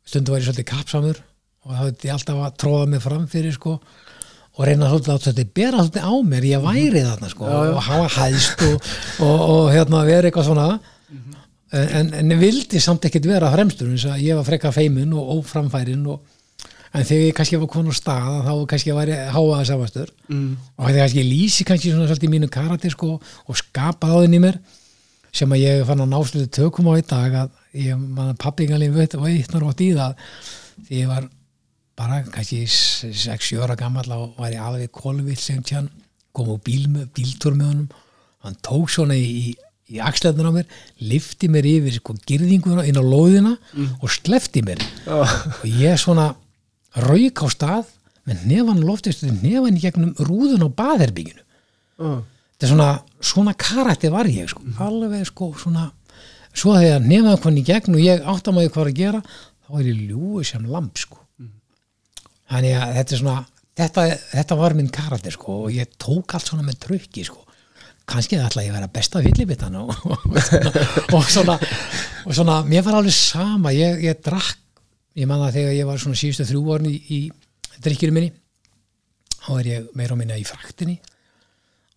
stundum var ég svolítið kapsamur og þá hefði ég alltaf að tróða mig fram fyrir sko og reyna svolítið að þetta bera svolítið á mér ég væri þarna sko Já, já. og hafa hæðst og, og, og hérna vera eitthvað svona en, en, en ég vildi samt ekkert vera fremstur eins að ég var frekka feimin og óframfærin og, en þegar ég kannski var á stað þá kannski ég væri háaða samastur Mm. og þegar kannski ég lýsi kannski svona svolítið mínu karakter sko og skapa á þenni mér sem að ég fann að náslutu tökum á í dag að ég mann að pappingalinn veit og eitnar átt í það því ég var bara kannski 6-7 ára gammal og var ég alveg kolvill sem tjann kom á bíltúr með honum hann tók svona í, í, axleðnur á mér, lifti mér yfir sko, girðinguna inn á lóðina og slefti mér Já. og ég svona rauk á stað með nefan loftist nefan í gegnum rúðun á baðherbygginu Já. Þetta er svona, svona karakter var ég sko, alveg sko svona, svo þegar nefnaði hann í gegn og ég átt að maður hvað að gera þá er ég ljúið sem lamp sko. Þannig að þetta er svona þetta, þetta var minn karakter sko og ég tók allt svona með trukki sko. Kannski það ætla ég að vera besta fyllibittan og, og, og svona og svona, mér var alveg sama. Ég, ég drakk, ég man það þegar ég var svona síðustu þrjú orðin í, í drikkjuru minni þá er ég meira og minna í fraktinni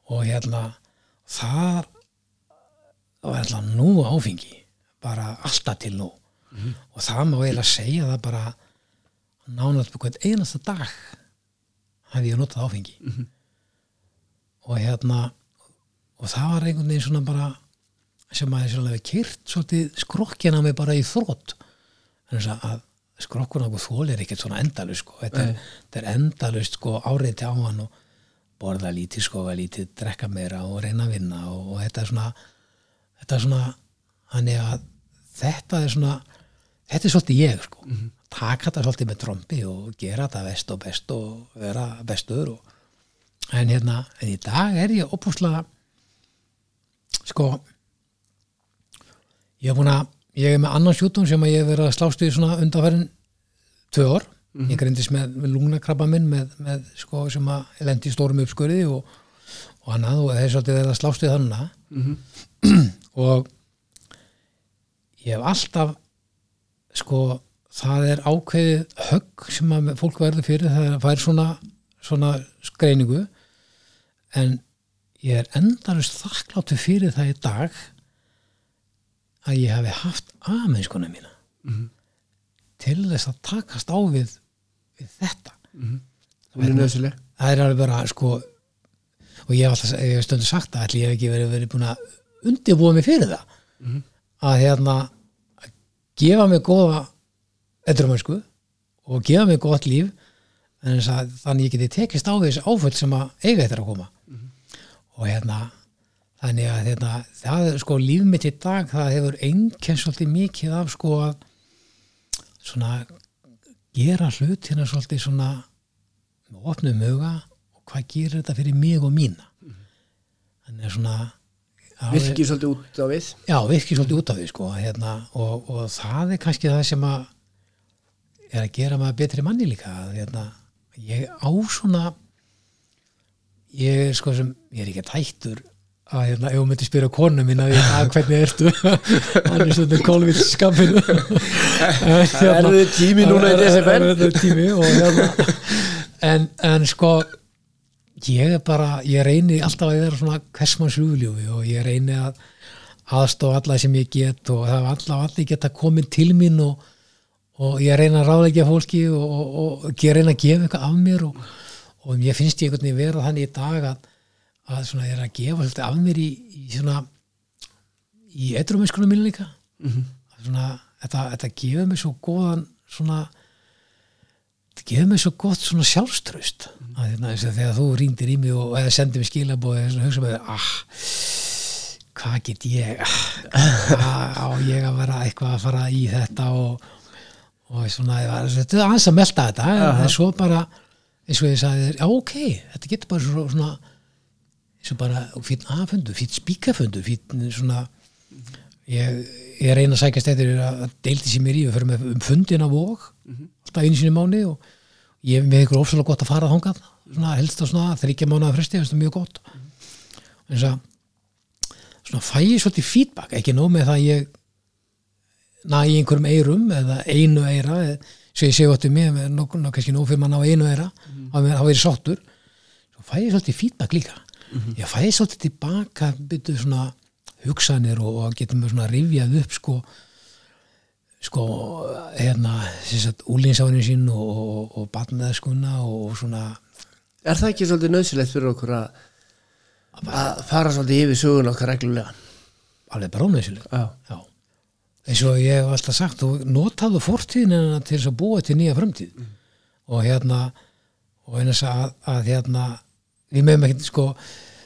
og hérna þar var alltaf nú áfengi bara alltaf til nú. Og það má eiginlega segja það bara nánast hvern einasta dag hafði ég notað áfengi. Og hérna og það var einhvern veginn svona bara sem að þess að kyrt svolítið skrokkina mig bara í þrótt þannig að skrokkuna okkur þól er ekkert svona endalust sko. þetta, þetta er endalust sko, áriði á hann og borða lítið skofa lítið, drekka meira og reyna að vinna og, og þetta er svona þetta er svona þannig að þetta er svona þetta er svolítið ég sko. Taka þetta svolítið með trombi og gera þetta vest og best og vera bestur og, en hérna, en í dag er ég opúslega sko ég er búin að ég er með annan sjútum sem ég hef verið að slást við svona undanfærin tvö ár ég greindist með, með lungnakrabba minn með, með sko sem að lendi í stórum uppskurði og, og annað og þeir svolítið verið að slást við þannig <clears throat> og ég hef alltaf sko það er ákveðið högg sem að fólk verður fyrir það er að fær svona, svona skreiningu. En ég er endarust þakkláttu fyrir það í dag að ég hafi haft aðmennskona mína til þess að takast á við, við þetta. Hún er nöðsileg það er alveg bara sko og ég hef alltaf ég hef stundu sagt að ætli ég hef ekki verið, verið búin að undirbúa mig fyrir það. Að hérna að gefa mig góða endurumönsku og gefa mig gott líf en að þannig ég geti tekist á þessi áföll sem að eiga þetta að koma. Og hérna þannig að hérna, það er sko líf mitt í dag það hefur svolítið mikið af sko að svona gera hlutina svolítið svona með opnum huga og hvað gerir þetta fyrir mig og mína? Þannig að svona virkir svolítið út á við. Já, virkir svolítið út af því sko hérna, og, og það er kannski það sem að er að gera maður betri manni líka hérna, ég á svona ég er sko sem ég er ekki hættur að hérna, ef hún myndi spyrja konu mín að, hvernig ertu hann er svona kólvill skapinu Er þið tími núna? Er þið tími og hérna <laughs> en, en sko ég er bara, ég reyni alltaf að vera svona hversmann sjúfljófi og ég reyni að aðstofa alla sem ég get og það er alltaf allir geta komin til mín og, og ég reyna að ráðleggja fólki og, og, og ég reyna að gefa eitthvað af mér og, og ég finnst ég einhvern veginn vera þannig í dag að, að svona ég er að gefa svolítið af mér í, í svona í edrumennskunum mínu líka. Mhm. svona, þetta, þetta gefur mér svo góðan svona þetta gefur mér svo gott svona sjálfströst að hérna, þess að þegar þú rýndir í mig og eða sendir mér skilabóð eða hugsa með ah, hvað get ég ah, á ég að vera eitthvað að fara í þetta og, og svona þetta er aðeins að melta þetta en svo bara eins og ég sagði þér, já ok þetta getur bara svo, svona eins og bara fýtt aðfundu, fýtt spíkafundu fýtt svona ég, ég reyna að sækast eftir að deildi sér mér í, við fyrir með um fundin af vók alltaf einu sinni mánu og ég er með ykkur ofsalega gott að fara þangað svona helst á svona þryggja mánuða fresti það er mjög gott. En svo svona fæ ég svolítið feedback ekki nóg með það að ég næ í einhverjum eirum eða einu eira eða, svo ég segi óttu mér með nokkur, kannski nóg fyrir mann á einu eira þá verið sáttur. Svo fæ ég svolítið feedback líka ég fæ ég svolítið tilbaka byrju svona hugsanir og, og getum við svona rifjað upp sko sko hérna úlinsárin sín og, og, og batnaðskuna og svona Er það ekki svolítið nöðsilegt fyrir okkur að að fara svolítið yfir sögun okkar reglulega? alveg bránaðsileg Já. Já. eins og ég hef alltaf sagt þú notaðu fortíðina til þess að búa til nýja framtíð og hérna og eins að, að hérna við meðum ekkert sko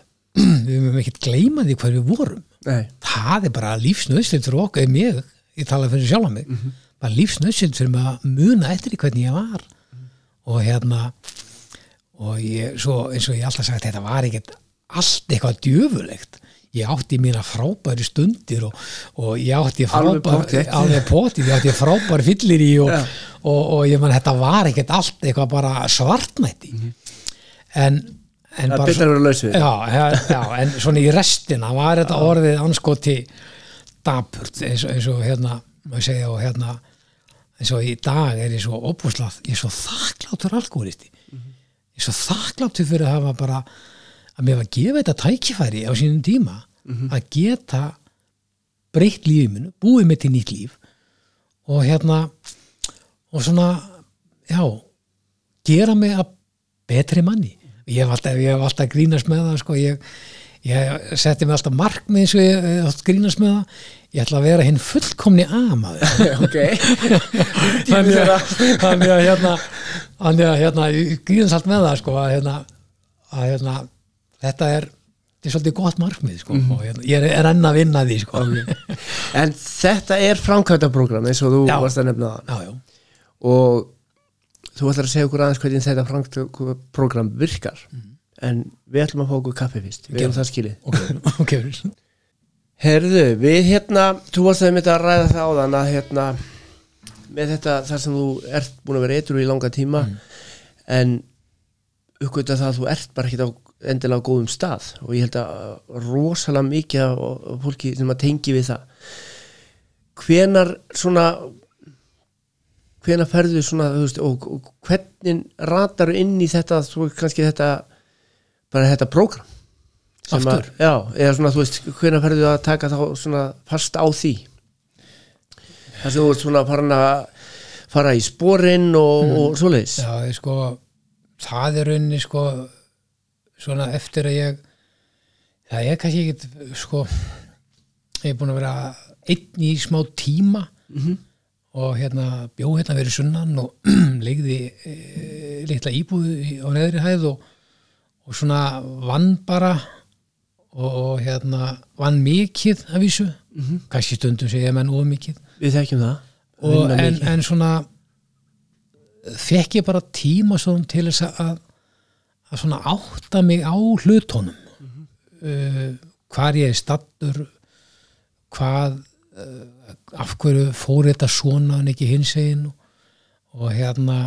<clears throat> við meðum ekkert gleyma því hvað við vorum. Nei. það er bara lífsnöðslind fyrir okkur, ef ég, ég tala fyrir sjálf mig, bara lífsnöðslind fyrir mig að muna eftir hvernig ég var. Og hérna og ég, svo eins og ég alltaf sagt þetta var ekkert allt eitthvað djöfulegt. Ég átti mína frábæri stundir og, og ég átti frábæri alveg potið, ég átti frábæri fyllir í og, Já. og, og ég man þetta var ekkert allt eitthvað bara svartnætti. En, en Það betra að vera laus við. já, já, já, en svona í restina var þetta orðið anskoti dapurt eins, eins og hérna maður segja og hérna eins og í dag er ég svo opúslað ég er svo þakkláttur alkoholisti ég er svo þakkláttur fyrir að hafa bara að mér var að gefa þetta tækifæri á sínum tíma að geta breytt lífið minu, búið mig til nýtt líf og hérna og svona, já gera mig að betri manni ég hef alltaf, alltaf grínast með það sko, ég, ég setti mig alltaf markmið eins og ég hef alltaf grínast með það. Ég ætla að vera hinn fullkomni amaður. <laughs> Ok. <laughs> Þannig að, hérna þannig að hérna, ég grínast allt með það sko, að hérna, að hérna þetta er, þetta er svolítið gott markmið sko, og hérna, ég er, er enn að vinna því sko. En þetta er framkvæmdaprógram eins og þú Já. varst að nefna það. Já, já, og þú ætlar að segja okkur aðeins hvernig þetta framkvæmdaprógram virkar. En við ætlum að fá okkur kaffi fyrst. Við erum það skilið. Ok, <laughs> ok Herðu, við hérna, þú varst að mynda að ræða það áðan að hérna með þetta þar sem þú ert búin að vera eitthvað í langa tíma en uppgöta það að þú ert bara ekkert á endilega á góðum stað. Og ég held að rosalega mikið fólki sem að tengi við það. Hvenar svona hvenar ferðu svona þú veist, og, og hvernig ratar inn í þetta svo kannski þetta bara þetta prógram? Sem að, Aftur? já, eða svona þú veist hvenar ferðu að taka þá svona fast á því? Þar sem þú ert svona farin að fara í sporinn og, og svoleiðis. Já, ég sko það er rauninni sko svona eftir að ég það er kannski ekkit sko ég er búin að vera einn í smá tíma og hérna bjó hérna verið sunnan og <clears throat> leigði e, litla íbúðu á neðri hæð og, og svona vann bara og, og hérna vann mikið af vísu. Kannski stundum segja menn of mikið. Við þekkjum það. Og, en, en svona fekk ég bara tíma svona til þess að, að svona átta mig á hlutónum uh, hvar ég er stattur hvað af hverju fór þetta svona en ekki hins einn og, og hérna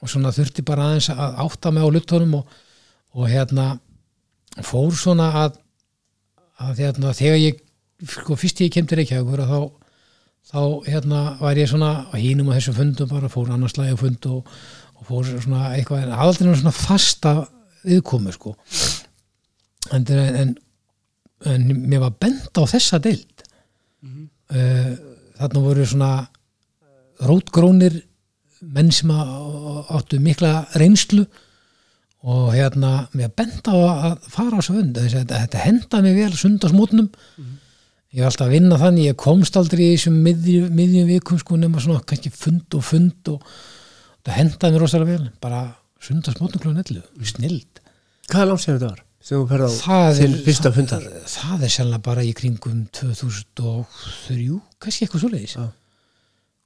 og svona þurfti bara aðeins að átta mig á hlutónum og, og hérna fór svona að að hérna, þegar ég sko, fyrst ég kem til Reykjavíkur þá þá hérna var ég svona hínum á þessum fundum bara, fór annars lagi á fund og, og fór svona eitthvað en aldrei svona fasta viðkomu sko. En, en, en mér var bent á þessa deild uh, þarna voru svona rótgrónir menn sem áttu mikla reynslu og hérna mér bent á að fara á að þetta- þetta henda mig vel sundasmótnum ég var alltaf að vinna þannig ég komst aldrei í þessum miðjum, miðjum vikum sko nema svona kannski fund og fund og það hendaði mér rosalega vel bara sundasmótnum klúan 11 snild Hvað er langt sem þetta var? Sem þú ferð á þinn fyrsta fundar. það, það er sérlega bara í kringum 2003 kannski eitthvað svoleiðis. Já.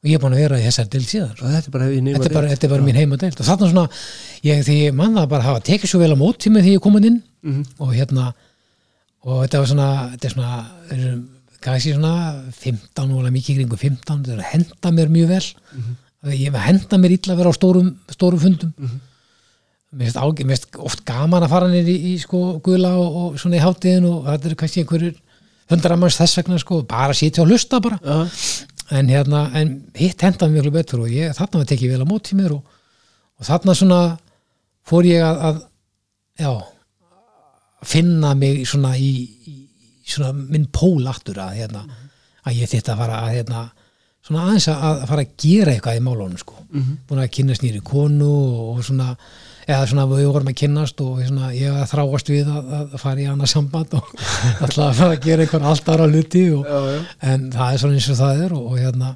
og ég er búin að vera í þessar del síðan. Og þetta er bara þetta er bara, þetta er bara mín heima deild. Og þarna svona, ég, því ég man það bara hafa tekið svo vel á móti með því ég komin inn. Mhm. og hérna og þetta var svona, þetta er svona er, kannski svona 15 og alveg mikið í kringu 15, þetta er að henda mér mjög vel. Mhm. ég henda mér illa að vera á stórum, stórum fundum mér finnst ágæ- mér finnst oft gaman að fara nýr í, í sko guðla og, og svona í hátíðin og þetta er kannski einhverjur hundra manns þess vegna sko, bara sitja og hlusta bara. Já, en hérna, en hitt hendaði mjög betur og ég, þarna var tekið vel á móti mér og, og þarna svona fór ég að, að já finna mig svona í, í í svona minn pól aftur að hérna, að ég þitt að fara að hérna, svona aðeins að, fara að gera eitthvað í málunum sko, búin að kynast nýri konu og, og svona eða svona við vorum að kynnast og svona, ég að þráast við að, að fara í annað samband og <laughs> alltaf að fara að gera eitthvað allt aðra hluti og, já, já. en það er svona eins og það er og, og hérna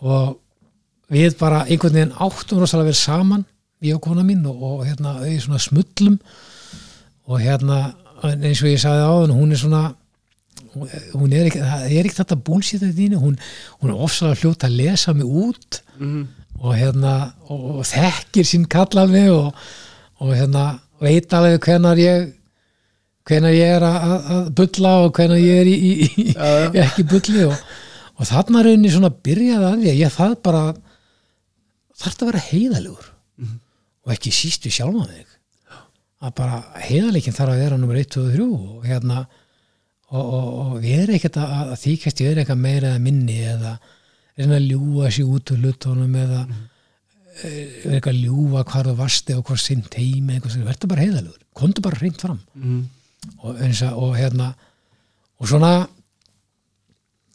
og við bara einhvern veginn áttum rosalega vel saman ég og kona mín og, og hérna við svona smullum og hérna en eins og ég sagði á hún er svona hún er ekki, er ekki þetta búlsýtt af þínu, hún, hún er ofsalega fljótt að lesa mig út Mhm. Og hérna og, og þekkir sín kall alveg og, og hérna veit alveg hvenar ég hvenar ég er að, að- bulla og hvenar ég er í, í, í <laughs> ekki bulli og, og þarna rauninni svona byrjaði að því ég það bara þarf að vera heiðalegur og ekki síst við sjálfan þig. Að bara heiðaleikin þarf að vera nummer 1, 2 og 3 og hérna og, og, og við erum ekkert að, að þykast við erum eitthvað meira eða minni eða reyna að ljúga sér út úr hlutunum eða mm. er eitthvað að ljúga hvar þú varst eða hvort sinn teimi eitthvað sem verður bara heiðalegur, komdu bara reynd fram. Mhm. og, eins og, og hérna og svona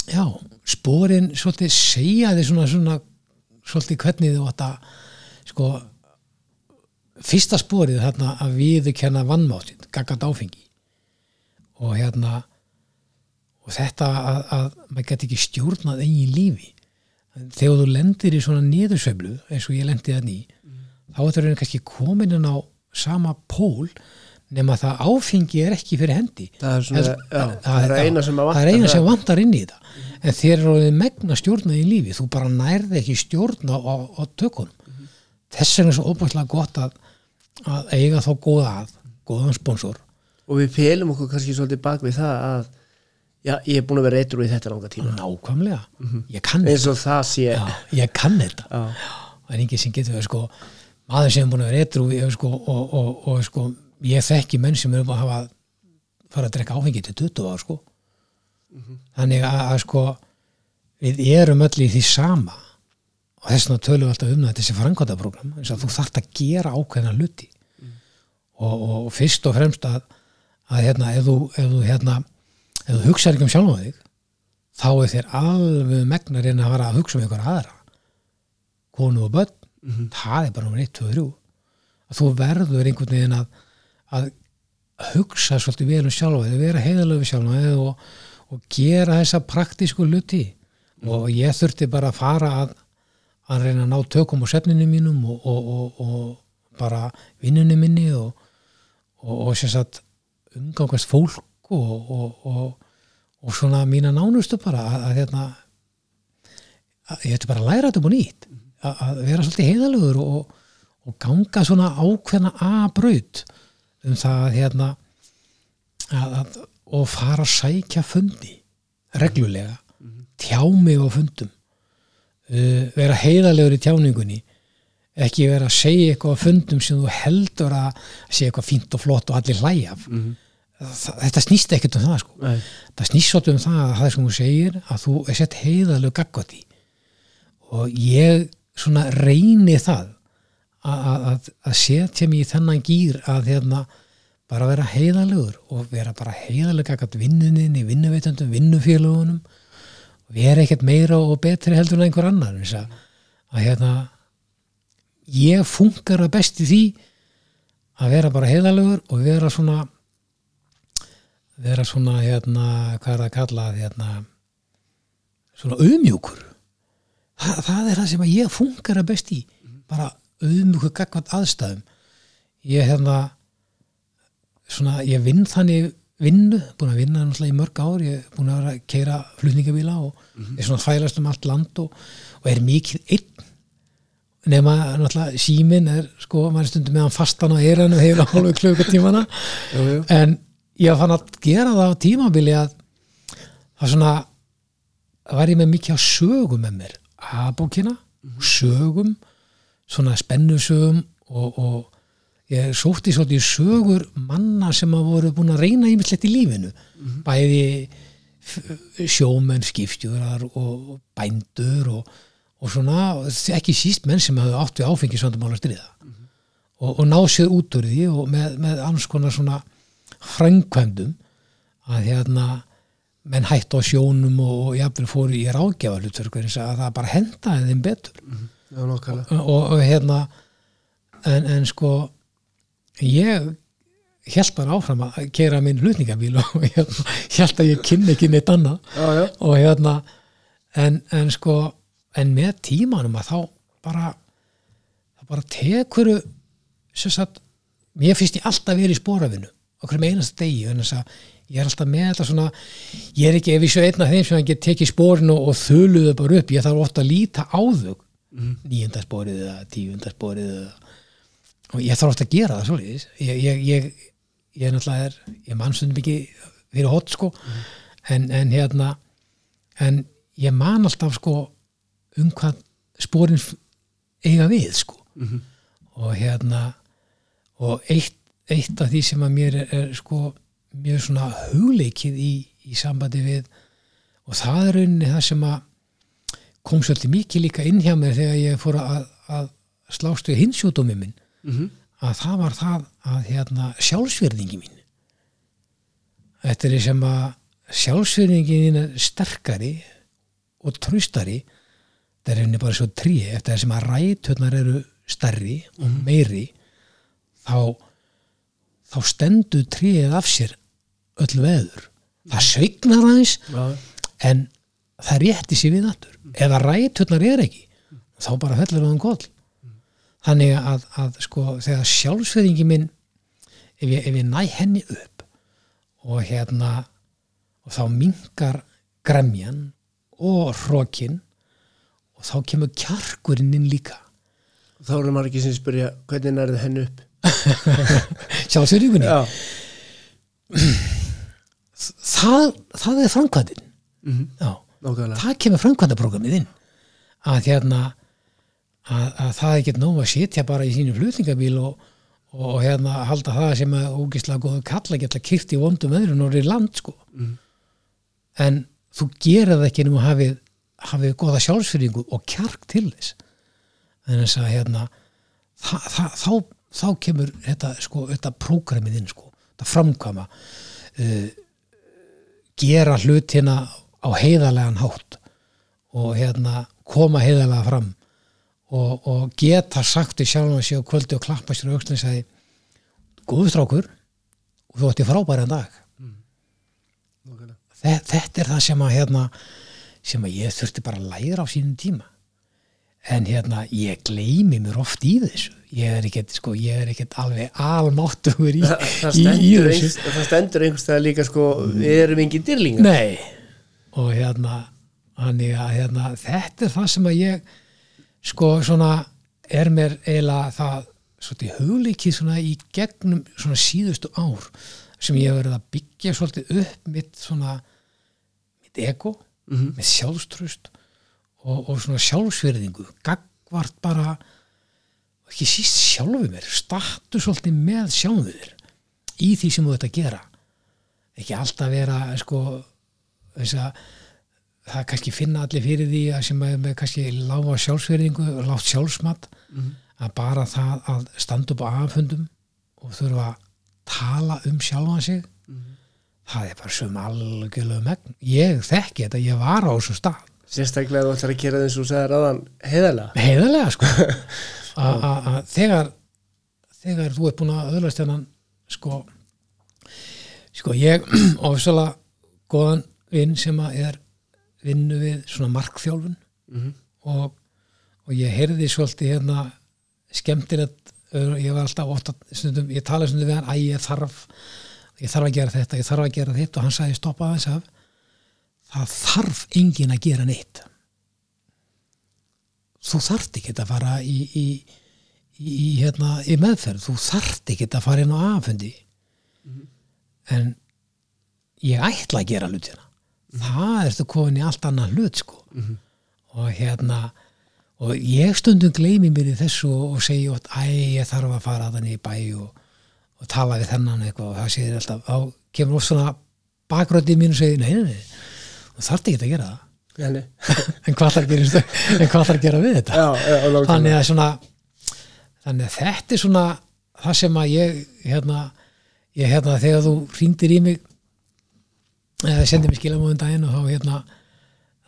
já, sporin svolítið segja þið svona, svona svolítið hvernig þú átt að sko fyrsta sporið þarna að viðurkenna vannmáttin, gaggað áfengi. Og hérna og þetta að, að maður geti ekki stjórnað eigin lífi þegar þú lendir í svona niðursveiflu eins og ég lendi það ný þá er það kannski komin inn á sama pól nema það áfengi er ekki fyrir hendi. Það er svona, Það- já, það er eina sem að það er eina sem vantar inn í þetta en þér eru megna stjórna í lífi þú bara nærði ekki stjórna á, á tökunum. Þess vegna er svo óbærslega gott að, að eiga þá góða að góðan sponsor. Og við felum okkur kannski svolítið bak við það að já, ég er búin að vera eitthvað í þetta langa tíma. Nákvæmlega, ég kann eins og það sé. Já, ég kann þetta. Já. það er enginn sem getur sko. Maður sem er búin að vera eitthvað sko, og, og, og sko ég þekki menn sem eru að hafa fara að drekka áfengi til 20 ára sko. Þannig að, að sko við erum öll í því sama. Og þess vegna tölum við alltaf um þetta þessi framkvæmdaprogram eins og þú þarft að gera ákveðna hluti. Og, og fyrst og fremst að, að hérna, ef þú, ef þú hérna ef þú hugsar ekki um sjálf á þig þá er þér alveg megnar en að fara að hugsa um einhver aðra. Konu og börn það er bara nummer 1, 2, 3 að þú verður einhvern veginn að, að hugsa svolítið vel um sjálfa þig, vera heiðalega við sjálfa þig og, og gera þessa praktísku hluti. Og ég þurfti bara að fara að, að reyna að ná tökum á sefninu mínum og, og, og, og bara vinnunni minni og, og, og sagt umgangast fólk og, og, og, og svona mína nánustu bara að, að, hérna, að ég ætti bara að læra þetta búin nýtt. Að, að vera svolítið heiðalugur og, og ganga svona ákveðna A-braut um það að hérna að, að, og fara að sækja fundi reglulega tjá mig á fundum uh, vera heiðalegur í tjáningunni ekki vera að segja eitthvað á fundum sem þú heldur að segja eitthvað fínt og flott og allir hlæja af. Það, þetta snýst ekkert um það sko. Nei. það snýst svolítið um það að það sem hún segir að þú er sett heiðalegu gaggótt í og ég svona reyni það að, að, að setja mig í þennan gýr að hérna bara vera heiðalegur og vera bara heiðalega gaggótt vinnuninni, vinnuveitundum, vinnufélagunum og vera ekkert meira og betri heldur en einhver annar að, að hérna ég funkar að best í því að vera bara heiðalegur og vera svona vera svona hérna, hvað er það að kalla hérna svona auðmjúkur. Það, það er það sem ég funkar að best í bara auðmjúkur gagvat aðstæðum. Ég hérna svona, ég vinn þannig vinnu, búin að vinna náttúrulega í mörg ár ég er búin að vera að keira flutningabíla og er svona fælast um allt land og, og er mikið einn. Nema náttúrulega síminn er sko, maður er stundum með hann fastan á eiranu heila hálfu klukkutímana. Jú, jú. en ég fann að gera það á tímabili að það svona var ég með mikið á sögum með mér. A-bókina, sögum svona spennusögum og, og ég sótti svolítið sögur manna sem að voru búin að reyna ímislegt í lífinu. Bæði f- sjómenn, skipstjórar og bændur og, og svona, ekki síst menn sem hafði átt við áfengisvandamál að stríða og, og ná sér út úr því og með, með annars konar svona frænkvæmdum að hérna menn hætt á sjónum og, og jafnvel fóru í ráðgjafa hlutverku eins að það bara hendaði þeim betur. Já, nákvæmlega. Og, og hérna en, en sko ég held bara áfram að kera minn hlutningabíl og hérna, held að ég kynni ekki neitt annað. Já, já, og hérna en, en sko en með tímanum að þá bara þá bara tekur sem sagt, mér finnst ég alltaf verið í spórafinu okkur með einasta degi en þess að ég er alltaf með þetta svona ég er ekki ef ég svo einn af þeim sem get tekið spórinu og þöluðu bara upp, ég þarf ofta að líta á þau. Mm. níundaspórið eða tíundaspórið eða og ég þarf ofta að gera það svolítið ég, ég, ég, ég er náttúrulega er, ég man stundum ekki fyrir hot sko. En, en hérna en ég man alltaf sko um hvað spórin eiga við sko. Og hérna og eitt, eitt af því sem að mér er, er sko mjög svona hugleikið í, í sambandi við og það er rauninni það sem að kom svolítið mikið líka inn hjá mér þegar ég fór að, að slást við hinsjúdómi minn. Mhm. að það var það að hérna sjálfsverðingi mín. Þetta er sem að sjálfsverðingin er sterkari og tröstari það er henni bara svo trí eftir þess að ræturnar eru stærri og meiri þá þá stendur tríið af sér öll veður. Það sveignar aðeins já, en það rétti sér við aftur. Eða ræturnar er ekki. Þá bara fellur það um koll. Þannig að, að sko þegar sjálfsverðingi minn ef ég, ef ég næ henni upp og hérna og þá minkar gremjan og hrókin og þá kemur kjarkurinn inn líka. Þá eru margir sem spyrja hvernig nærði henni upp <laughs> sjálfsverðingunni Já, <clears throat> það, það er framkvæmdin. Já. Nákvæmlega. Það kemur framkvæmdaprogrammið inn. Að hérna að, að það er ekki nóg að sitja bara í sínu flutningabíl og, og hérna halda það sem að ógislega góðu kalla geta kyrt í vondum öðrun og er land sko. Mhm. en þú gerir það ekki nefnum að hafið, hafið góða sjálfsfyrringu og kjark til þess. En þess að hérna það, það, þá, þá kemur þetta sko, þetta prógramið inn sko þetta framkvæma uh, gera hlutina á heiðarlegan hátt og hérna koma heiðarlega fram og, og geta sagt í sjálfum að séu kvöldi og klappa sér aukslinn sagði góðu strákur og þú ætti frábæran dag. Nákvæmlega. Þe- þetta er það sem að hérna, sem að ég þurfti bara að læra á sínum tíma en hérna ég gleymi mér oft í þessu. Ég er ekkert, sko, ég er ekkert alveg almáttugur í, það, það, í, í þessu. einhvers, það stendur einhvers það líka sko við erum engin dyrlingar Nei. Og hérna, að hérna, þetta er það sem að ég sko svona er mér eiginlega það svolítið hugleikið svona í gegnum svona síðustu ár sem ég hef verið að byggja svolítið upp mitt svona mitt ego, Mhm. mitt sjálfströst og, og svona sjálfsverðingu gagvart bara ekki síst sjálfu mér statu svolítið með sjálfu þér í því sem þú þetta gera. Ekki alltaf vera sko þess að það kannski finna allir fyrir því að sem með kannski lága sjálfsverðingu lágt sjálfsmat að bara það að standa upp á afhundum og þurfa að tala um sjálfan sig það er bara sem algjörlega megn. Ég þekki þetta, ég var á þessu stað sérstaklega þú ætlar að gera þess að þú sagði ráðan heiðalega heiðarlega sko. <laughs> Að þegar þegar þú ert búin að öðlast þennan sko sko ég <clears throat> ofislega góðan vinn sem að er vinnu við svona markþjálfun. Mhm. og, og ég heyrði svolítið hérna skemmtilegt ég var alltaf ofta stundum, ég talaði stundum við hann, æ ég þarf ég þarf að gera þetta, ég þarf að gera þetta og hann sagði stoppa aðeins af það þarf enginn að gera neitt. Þú þarft ekki að fara í, í, í, í, hérna, í meðferð. Þú þarft ekki að fara inn á aðfundi en ég ætla að gera hlutina. Það ertu komin í allt annað hlut sko. Og hérna og ég stundum gleymi mér í þessu og, segi ótt, æ, ég þarf að fara þannig í bæ og, og tala við þennan eitthvað. Og það segir alltaf, þá kemur oft svona bakröndi mín og segir, nei, nei, nei þú þarft ekki að gera það? <laughs> En hvað þarf að gera, þarf við þetta? Já, já, þannig að svona þannig að þetta er svona það sem að ég hérna, ég hérna þegar þú ringdir í mig eða sendið mér skilamóðum daginn og þá hérna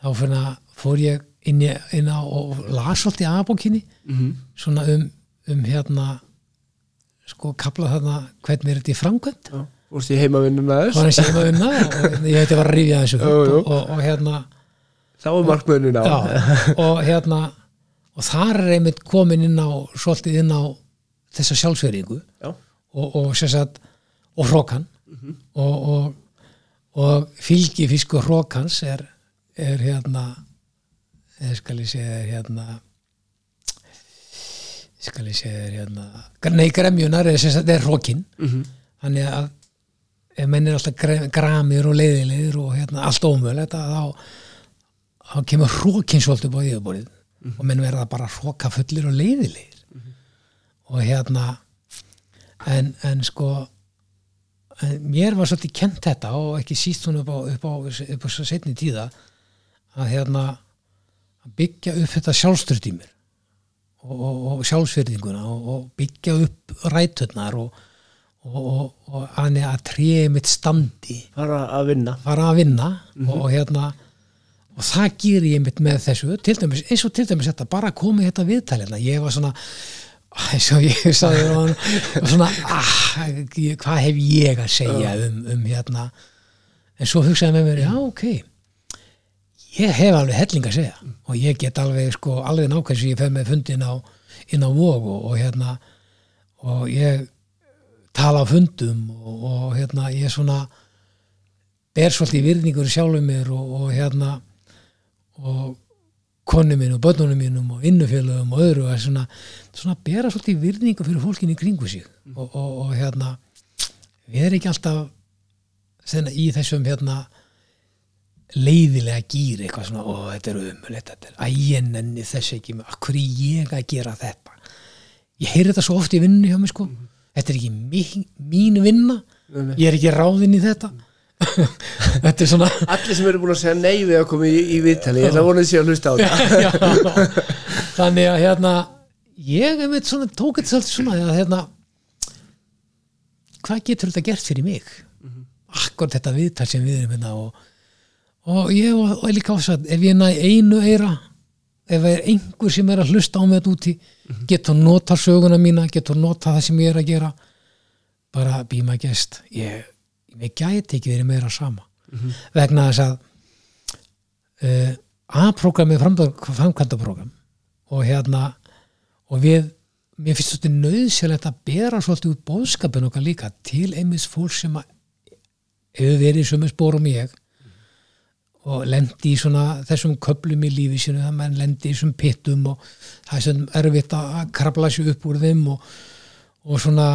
þá fyrir að fór ég inn, í, inn á og las svolítið aðbókinni Mhm. svona um, um hérna sko kapla þarna hvernig er þetta í framkvæmt Já, fórst í heimavinnuna þess? Sem <laughs> að vinna og ég heiti var að rifja þessu Jú, jú. og, og hérna þá er markmöðunin á Já, og hérna og þar er einmitt komin inn á svolítið inn á þessa sjálfsverðingu Já. og, og sem sagt og hrókan og, og, og fylgi fiskur hrókans er, er hérna eða skal ég segja er hérna skal ég segja er hérna nei gremjunar er er hrókin Mhm. þannig að ef menn er alltaf gramir og leiðilegir og hérna allt ómögulegt að þá þá kemur hrókin svolítið upp á yfirborðið. Og menn verða bara hróka fullir og leiðilegir og hérna en, en sko en mér var svolítið kent þetta og ekki síst hún upp á, upp á, upp á setni tíða að hérna að byggja upp þetta sjálfstyrd í mér og, og, og sjálfsverðinguna og, og byggja upp ræturnar og, og, og, að, að tréið mitt standi. Fara að vinna. Fara að vinna og, og hérna og það ger ég mitt með þessu. Dæmis, eins og til dæmis þetta, bara komið þetta viðtæli hérna, ég var svona <laughs> eins og ég sagði og svona, ah, hvað hef ég að segja um, um hérna? En svo hugsaði með mér, já ok. Ég hef alveg helling að segja. Og ég get alveg sko, alveg nákvæmst sem ég fer með fundin á inn á vog og, og hérna og ég tala á fundum og, og hérna ég svona ber svolítið virðingur sjálfum mér og, og hérna og konu mín og börnunum mínum og vinnufélögum og öðru að svona, svona bera svolítið virðingu fyrir fólkinni kringu sig. Og, og, og hérna við erum ekki alltaf þennan, í þessum hérna leiðilega gýr eitthvað svona, ó þetta er umulegt þetta er æjenenni þess ekki akkur er ég að gera þetta? Ég heyri þetta svo oft í vinnu hjá mig sko þetta er ekki mín, mín vinna. Nei, nei. ég er ekki ráðinn í þetta. <laughs> Þetta er svona allir sem eru búin að segja nei við að koma í, í viðtali ég ætla að vona þessi að hlusta á þetta. <laughs> Þannig að hérna ég hef veit svona tók þetta svolítið svona að hérna hvað getur þetta gert fyrir mig? Akkur þetta viðtal sem við erum hérna og, og ég og líka ás að ef ég næ einu eira ef það er einhver sem er að hlusta á mig þetta úti getur nota söguna mína getur nota það sem ég er að gera. Bara býma gest ég, ég gæti ekki verið meira sama. Vegna þess að uh, A-programmi er framkvæmdaprógram og hérna og við, mér finnst þetta nöðsynlegt að bera svolítið út bóðskapin okkar líka til einmis fólk sem að hefur verið í sömu spórum ég og lendi í svona þessum köplum í lífi sínu, það menn lendi í þessum pittum og það er svona erfitt að krabla sér upp úr þeim og, og svona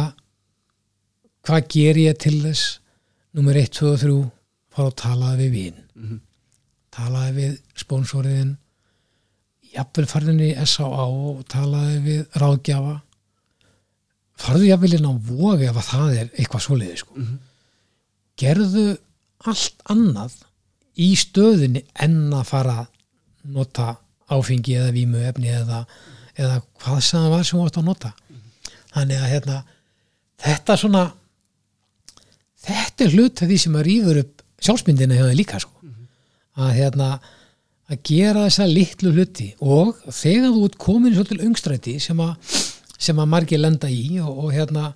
hvað ger ég til þess nummer 1, 2 og 3 fara og talaði við vin talaði við spónsoriðin jafnvel farðin í S.A.A. og talaði við ráðgjafa farðu jafnvel inn á vogi ef að það er eitthvað svoleiði sko. gerðu allt annað í stöðunni en að fara að nota áfengi eða vímuefni eða, eða hvað sem það var sem þú átt að nota þannig að hérna þetta svona þetta er hlut af því sem að rýfur upp sjálfsmyndina hjá það líka sko. að hérna að gera þessa litlu hluti og þegar þú ert komin svo til ungstræti sem að, að margir lenda í og, og hérna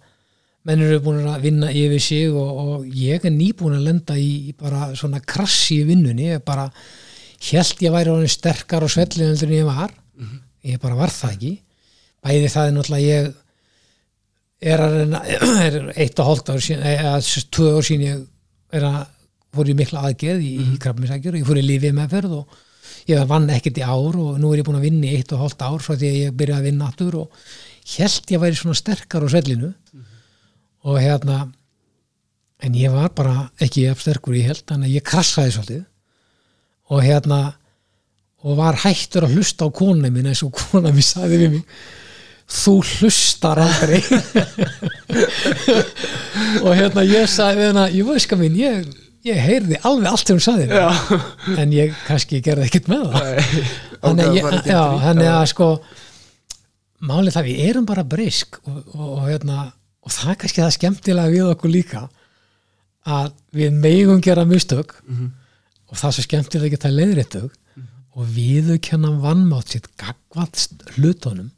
menn eru búin að vinna yfir sig og, og ég er nýbúin að lenda í bara svona krassi í vinnunni. Ég bara held ég væri orðin sterkar og svellin en ég var. Ég bara var það ekki. Bæði það er náttúrulega ég er að reyna <clears throat> er eitt og hálft ár sín eða tvö ár sín ég er að fór í mikla aðgerð í, í krabbminsækjur, ég fór í lífið meðferð og ég vann ekkert í ár og nú er ég búin að vinna í eitt og hálft ár því að ég byrjaði að vinna aftur og held ég væri svona sterkar á svellinu og hérna en ég var bara ekki jafn sterkur ég held, þannig að ég krassaði svolítið. Og hérna og var hættur að hlusta á kona mín eins og kona mín sagði við mig. Þú hlustar aldrei. <laughs> Og hérna ég sagði við hana, ég hvað mín ég, ég heyrði alveg allt sem hún sagði mér. en ég kannski gerði ekkert með það. <laughs> Þannig að sko málið það við erum bara brisk og, og, og hérna og það er kannski það skemmtilega við okkur líka að við megum gera mistök og það er svo skemmtilega ekki það leiðréttug og viðu kenna vannmátt sitt gagvast hlutunum.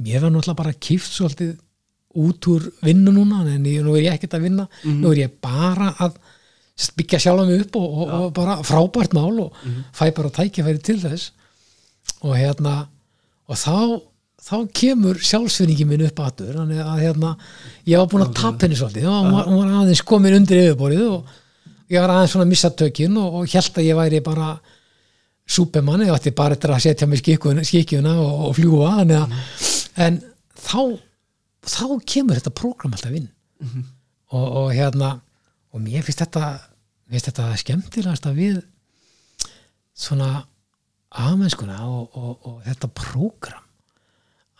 Mér var náttúrulega bara kýft svolítið út úr vinnu núna en ég, nú er ég ekkert að vinna. Nú er ég bara að byggja sjálfa mig upp og, og, og bara frábært mál og fæ bara tækifæri til þess. Og hérna og þá, þá kemur sjálfsvinningi minn upp aður þannig að hérna ég var búin að tapa henni svolítið. Og hún var, hún var aðeins komin undir yfirborðið og ég var aðeins svona að missa tökin og, og held að ég væri bara súpemann, ég ætti bara eftir að setja mig skikjuna, og, og fljúa þannig að, en þá þá kemur þetta prógram alltaf inn. Og, og hérna og mér finnst þetta finnst þetta skemmtilegast að við svona aðmennskuna og, og, þetta prógram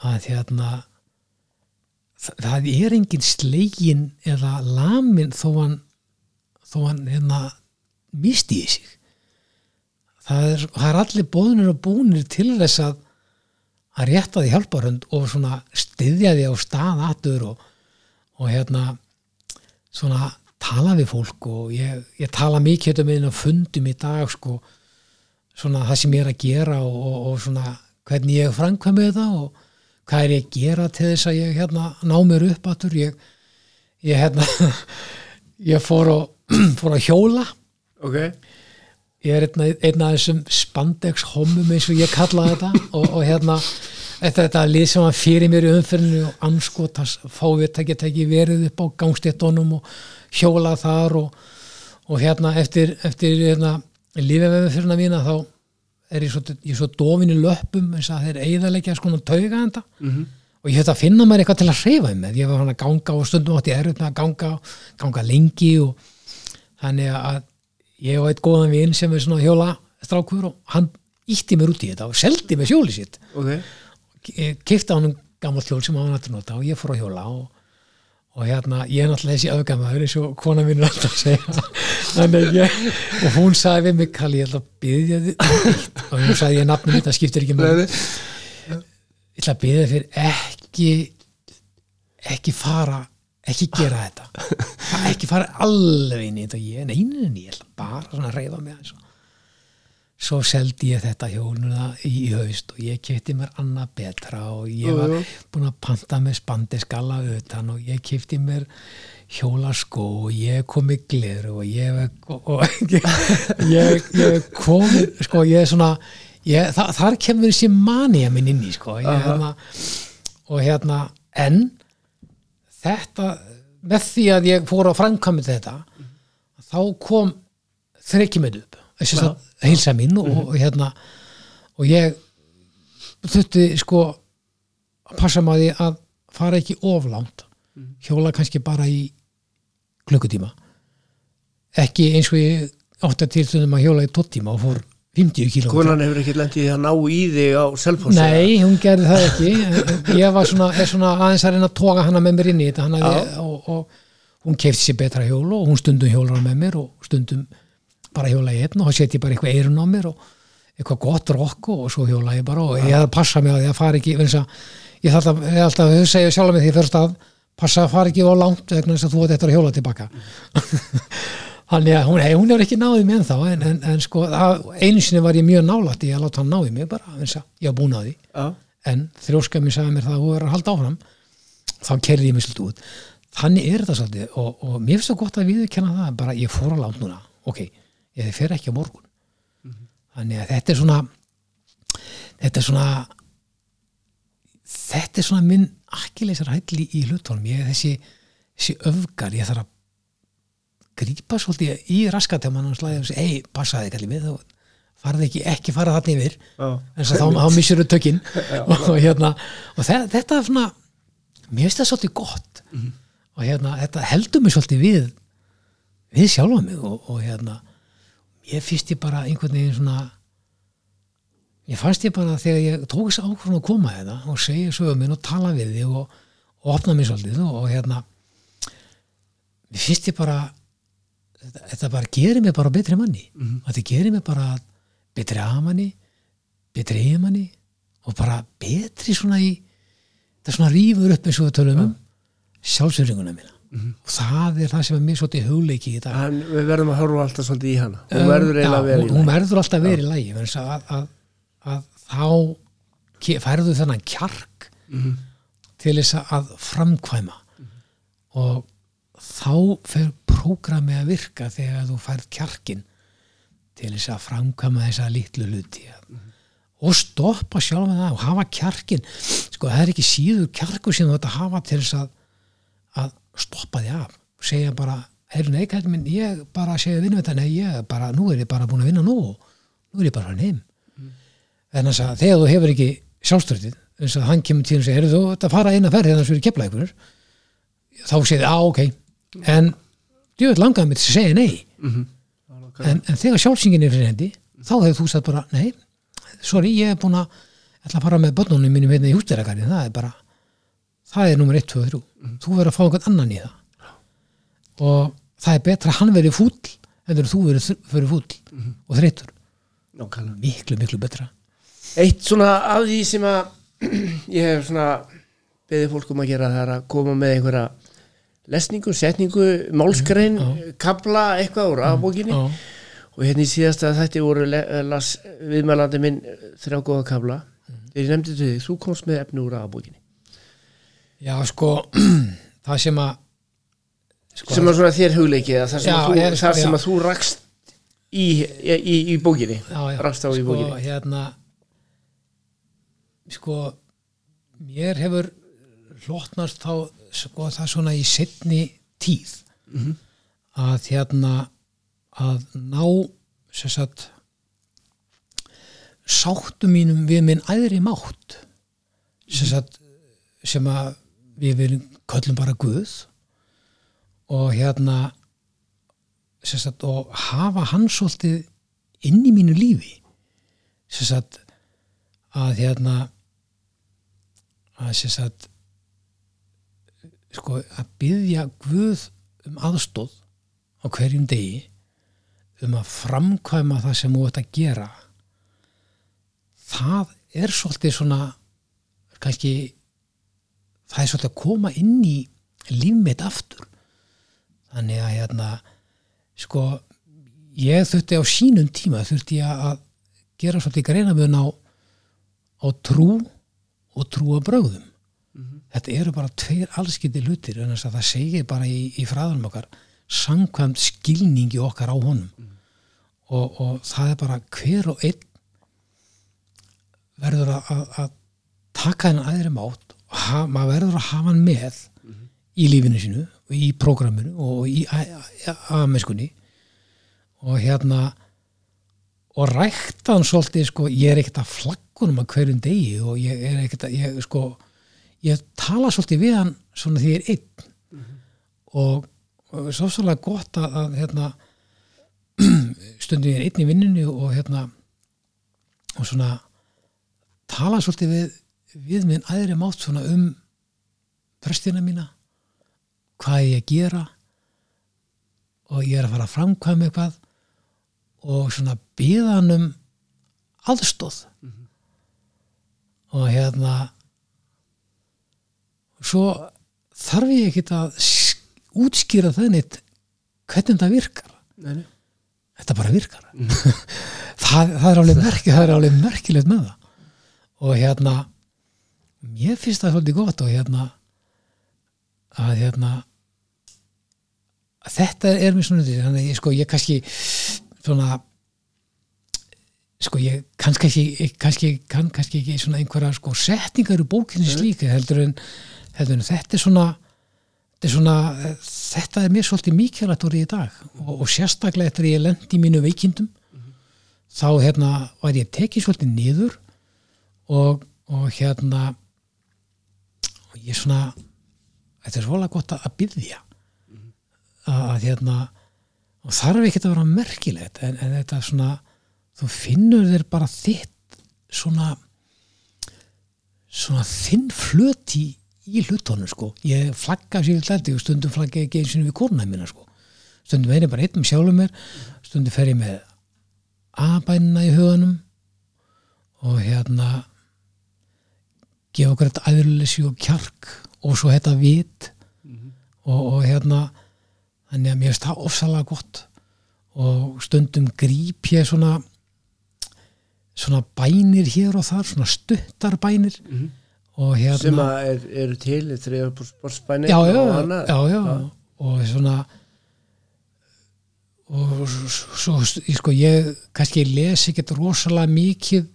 að hérna það, það er engin slegin eða lamin þó hann þó hann hérna misti í sig. Það er, það er allir bóðnir og búnir til þess að að rétta því hjálparhund og svona styðja því á staðatur og, og hérna svona tala við fólk og ég, ég tala mikið um einu fundum í dag sko svona það sem ég er að gera og, og, og svona hvernig ég framkvæmi þetta og hvað er ég að gera til þess að ég hérna ná mér upp atur ég, ég hérna <laughs> ég fór að <clears throat> fór að hjóla. Ok, ég er einn, einn af þessum spandex homum eins og ég kalla þetta <laughs> og, og hérna þetta, þetta lið sem var fyrir mér í umferðinu og anskotas fávið tekja tekja verið upp á gangstéttunum og hjóla þar og, og hérna eftir, eftir hérna, lífeveðurfyrna mína þá er ég svo, ég svo dofin í löpum eins að þeir eigðarleikja sko tauga þetta Mhm. og ég þetta að finna mér eitthvað til að hreyfa um með ég var hann að ganga og stundum átti erut með að ganga ganga lengi og þannig að ég og eitt góðan vinn sem er svona hjóla strákur og hann ítti mér út í þetta og seldi mér hjóli sitt. Ok. Kifti á hann gammal hjól sem hann hætti nota og ég fór að hjóla og, og hérna ég er náttúrulega þessi öfgamaður eins og kona mín er alltaf að segja. Þannig ég, og hún sagði við mig Kalli ég ætla að byggja þið um eitt." og hún sagði ég nafnum þetta skiptir ekki með ég ætla að byggja fyrir ekki ekki fara ekki gera þetta. Ekki fara alveg inn í þetta. Ég, neinin ég ætla bara að reyða aðeins. og svo seldi ég þetta hjóluna í haust og ég kefti mér annað betra og ég var búin að panta með spandiskalla utan og ég kefti mér hjólaskó og ég kom í glir og ég, og, og, <laughs> ég, ég kom sko ég er svona ég, þa þar kemur þessi manija minn inn í sko ég, Aha. hérna, og hérna en þetta með því að ég fór að framkvæmið þetta þá kom þrekkjumið upp að heilsa mín og, og hérna og ég þurfti sko að passa maður að fara ekki oflánt hjóla kannski bara í klukkutíma. Ekki eins og ég átti að til stundum að hjóla í tóttíma og fór 50 kílómetra. Konan hefur ekki lendið að ná í þig á selfossi Nei, hún gerði það ekki. Ég var svona, svona aðeins að reyna að toga hana með mér inn í þetta. Og, og hún kefti sér betra hjól og hún stundum hjólar með mér og stundum bara hjóla í einn og þá setjum ég bara eitthvað eirun á mér og eitthvað gott rokk og svo hjóla ég bara og ég hafði passa mig á að fara ekki vegna þess að ég þarf alltaf, ég alltaf segja sjálf með því fyrst að passa að fara ekki á langt vegna þess að þú átt eftir að hjóla tilbaka. <laughs> Þannig að hún, hún hefur ekki náðið mig ennþá en, en, en sko það, einu sinni var ég mjög nálætt að láta hann náðið mig bara að ég var búin að því. Já, en þrjóska mér sagði mér það að þú verður að halda áfram. Þá kerði ég svolítið út. Þannig er þetta svolítið og, og mér finnst það gott að viðurkenna það bara ég fór að láta núna, ok, ég fer ekki á morgun. Þannig að þetta er svona þetta er svona þetta er svona minn akkileysar hætli í hlutunum. Ég er þessi, þessi öfgar ég þarf að grípa svolítið í raskat þegar mann slæði og segja, ei, passaði kallið mig þá farði ekki, ekki fara þarna yfir. Já, en þá, þá missur þú tökinn <laughs> og, hérna, og þe þetta er svona mér finnst það svolítið gott. Og hérna, þetta heldur mig svolítið við við sjálfa mig og, og hérna ég finnst ég bara einhvern veginn svona ég fannst ég bara þegar ég tók þess ákvörðun að koma þetta og segja söguminn og tala við þig og, og opna mig svolítið og, og hérna mér finnst ég bara þetta, þetta bara gerir mig bara betri manni. Mhm. þetta gerir mig bara betri aðmanni betri eiginmanni og bara betri svona í þetta svona rýfur upp eins og við tölum um sjálfsöringuna mína og það er það sem er mér svolítið hugleiki í En við verðum að horfa alltaf svolítið í hana. Hún verður eiginlega að vera í hún, hún alltaf vera í lægi að, að, að, þá færðu þennan kjark Mhm. til þess að framkvæma. Og þá fer prógrami að virka þegar þú færð kjarkin til þess að framkvæma þessa litlu hluti. Og stoppa sjálf með það og hafa kjarkin sko það er ekki síður kjarkur sem þú ætti að hafa til þess að, að stoppa því af. Segja bara, heyrðu nei kallinn minn ég bara segja vinnu þetta, nei ég bara nú er ég bara búin að vinna nú. Nú er ég bara hann heim. En þess að þegar þú hefur ekki sjálfstörtið eins og hann kemur til og segir, heyrðu þú þetta fara eina ferð hérna svo er kepla ykkur þá segir þið, á ok. En djöfull langaði mig til að segja nei. Mhm. en, en þegar sjálfsingin er fyrir hendi þá hefur þú sagt bara, nei sorry, ég er búin að ætla að fara með börnunum mínum hérna í hústæragarinn, það er bara það er nummer 1, 2, 3 þú verður að fá einhvern annan í það. Og það er betra að hann verið fúll en þú verið fyrir fúll og þreytur, miklu, miklu betra. Eitt svona af því sem að <clears throat> ég hef svona beðið fólk um að gera það er að koma með einhverja lesningu, setningu, málskrein kabla eitthvað úr afbókinni. Já. og hérna í síðasta þætti voru las viðmælandi minn eh, þrjá góða kabla þegar ég nefndi til því, þú komst með efni úr afbókinni Já, sko, <clears throat> það sem að sko, sem að svona þér hugleikið þar sem, Já, að, þú, er, sko, þar sem að þú rakst í, í, í, í bókinni já, já, rakst á í sko, bókinni. hérna sko mér hefur hlotnast þá sko það svona í setni tíð Mhm. að hérna að ná sem sagt sáttu mínum við minn æðri mátt sem sagt sem að við viljum köllum bara Guð og hérna sagt og hafa hann svolítið inn í mínu lífi. Sagt að hérna að sagt sko að byggja Guð um aðstóð á hverjum degi um að framkvæma það sem þú ert að gera það er svolítið svona kannski það er svolítið að koma inn í líf mitt aftur. Þannig að hérna sko ég þurfti á sínum tíma þurfti ég að gera svolítið greinamöðun á, á trú og trú að brögðum. Þetta eru bara tveir allskipti hlutir en þess að það segir bara í, í fræðanum okkar samkvæmt skilningi okkar á honum. Og, og það er bara hver og einn verður að, að, taka hennan aðri mátt og ha, maður verður að hafa hann með í lífinu sínu og í prógraminu og í aðmennskunni og hérna og rækta hann svolítið sko, ég er ekkert að flaggunum að hverjum degi og ég er ekkert að ég, sko, ég tala svolítið við hann svona því ég er einn. Og, og svo svolítið gott að, að hérna, <clears throat> stundum ég er einn í vinninu og hérna og svona tala svolítið við, við minn aðri mátt svona um prestina mína hvað ég að gera og ég er að fara að framkvæma eitthvað og svona býða hann um aðstóð og hérna svo þarf ég ekkit að sk- útskýra það neitt hvernig það virkar. Nei, nei. þetta bara virkar. <laughs> Það, það, það er alveg merkilegt með það. Og hérna mér finnst það svolítið gott og hérna að hérna að þetta er mér svona þannig að ég sko ég kannski svona sko ég kannski ekki kannski, kann, kannski ekki svona einhverja sko setningar í bókinni slíka heldur en, heldur en þetta er svona þetta er svona þetta er mér svolítið mikilvægt orðið í dag og, og sérstaklega eftir ég lendi í mínu veikindum þá hérna var ég tekið svolítið niður og, og hérna og ég svona þetta er svolítið gott að, byggja að, hérna og þarf ekki að vera merkilegt en, en þetta svona þú finnur þér bara þitt svona svona þinn flöt í, hlutónu sko. Ég flagga sér hlætti og stundum flagga ekki eins og við kórna mína sko. Stundum er ég bara einn með sjálfum mér stundum fer ég með aðbænina í huganum og hérna gefa okkur þetta æðurleysi og kjark og svo þetta vit. Og, og hérna þannig að mér finnst það ofsalega gott. Og stundum gríp ég svona svona bænir hér og þar svona stuttar bænir. Og hérna sem að er, eru til þriðar sportsbænir já, já, og annað. já, já, og svona og svo, sko, ég kannski les ekkert rosalega mikið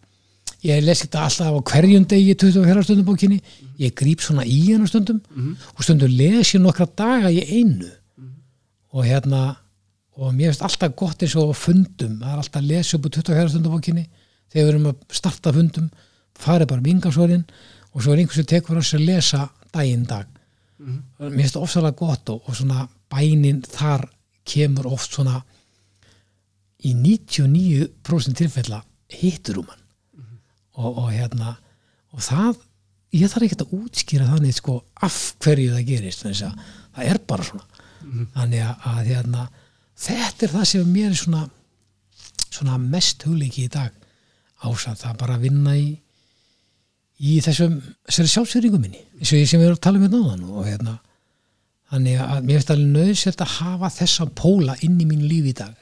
ég les ekkert alltaf á hverjum degi 24 stundum bókinni. Ég gríp svona í hennar stundum og stundum les ég nokkra daga í einu. Og hérna og mér finnst alltaf gott eins og fundum það er alltaf að lesa upp á 24 stundum bókinni. Þegar við erum að starta fundum farið bara um yngasvorin og svo er einhvers sem tekur að lesa daginn dag. Mér finnst það ofsalega gott og, og svona bænin þar kemur oft svona í 99% tilfella hittur um hann og, og hérna og það, ég þarf ekki að útskýra þannig sko af hverju það gerist að það er bara svona. Þannig að, að hérna þetta er það sem mér er svona svona mest hugleiki í dag ásað það bara að vinna í í þessum þessari sjálfsverðingu minni eins og ég sem við erum að tala um hérna áðan og hérna. Þannig að mér finnst alveg nöðsett að hafa þessa póla inn í mín líf í dag.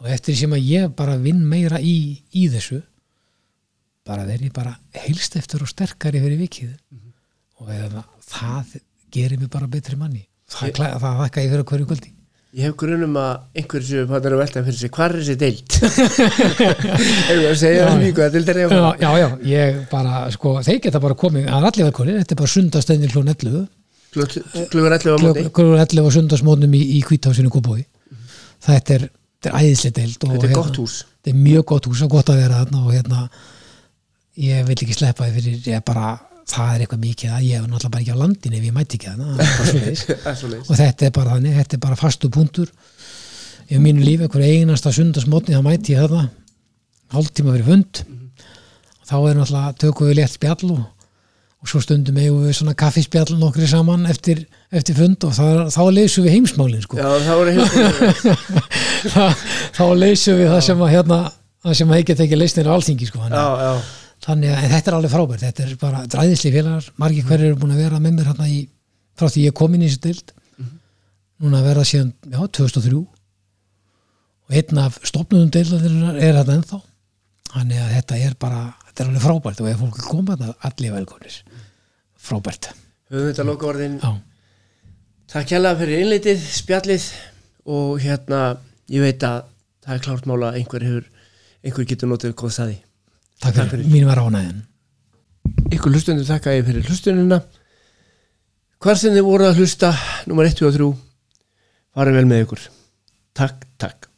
Og eftir sem að ég bara vinn meira í, í þessu bara verði bara heilst eftir og sterkari fyrir vikið. Og eða, það gerir mig bara betri manni. Það, Ég- ég, það þakka ég fyrir hverju kvöldi. Ég hef grunum að einhverju séu hvað er að velta fyrir sig, hvað er þessi deild? <laughs> Erum við að segja það mjög að deild er já, já, já, ég bara, sko, þeir geta bara komið, það er allir velkonir, þetta er bara sundastendin klón 11 Klugur 11 á móti. Klón 11 og sundasmónum í, í kvításinu Kópói þetta er, þetta er æðislega deild og, Þetta er hérna, gott hús. þetta er mjög gott hús og gott að vera þarna og hérna ég vil ekki sleppa því fyrir ég bara, það er eitthvað mikið að ég er náttúrulega bara ekki á landinu ef ég mæti ekki það. <laughs> Það og þetta er bara þannig, þetta er bara fastu punktur í mínu lífi, einhver einasta sundasmótni þá mæti ég þarna hálftíma fyrir fund og þá er náttúrulega tökum við létt spjall og, og svo stundum eigum við svona kaffispjall nokkri saman eftir, eftir fund og það, þá leysum við heimsmálin sko. Já, það hefur <laughs> þá, þá leysum við það sem að hérna, það sem að ekki tekið leysnir á alþingi sko. Já, þannig, já, þannig að þetta er alveg frábært. Þetta er bara dræðisli félagar. Margir hverjir eru búin að vera með mér hérna í, frá því ég kom inn í þessu dild núna að vera síðan já, 2003 og einn af stopnum deildarinnar er þetta ennþá. Þannig að þetta er bara þetta er alveg frábært. Og ef fólk er komað allir velkonir frábært. Höfum þetta loka orðin. Já, Takk hérlega fyrir innleitið, spjallið. Og hérna, ég veit að það er klárt mála að einhver hefur einhver getur notið góð staði takk fyrir, fyrir. mínu var ánæðin ykkur hlustundu þakka ég fyrir hlustununa hvar sem þið voru að hlusta nummer 1 og 3 farið vel með ykkur. Takk, takk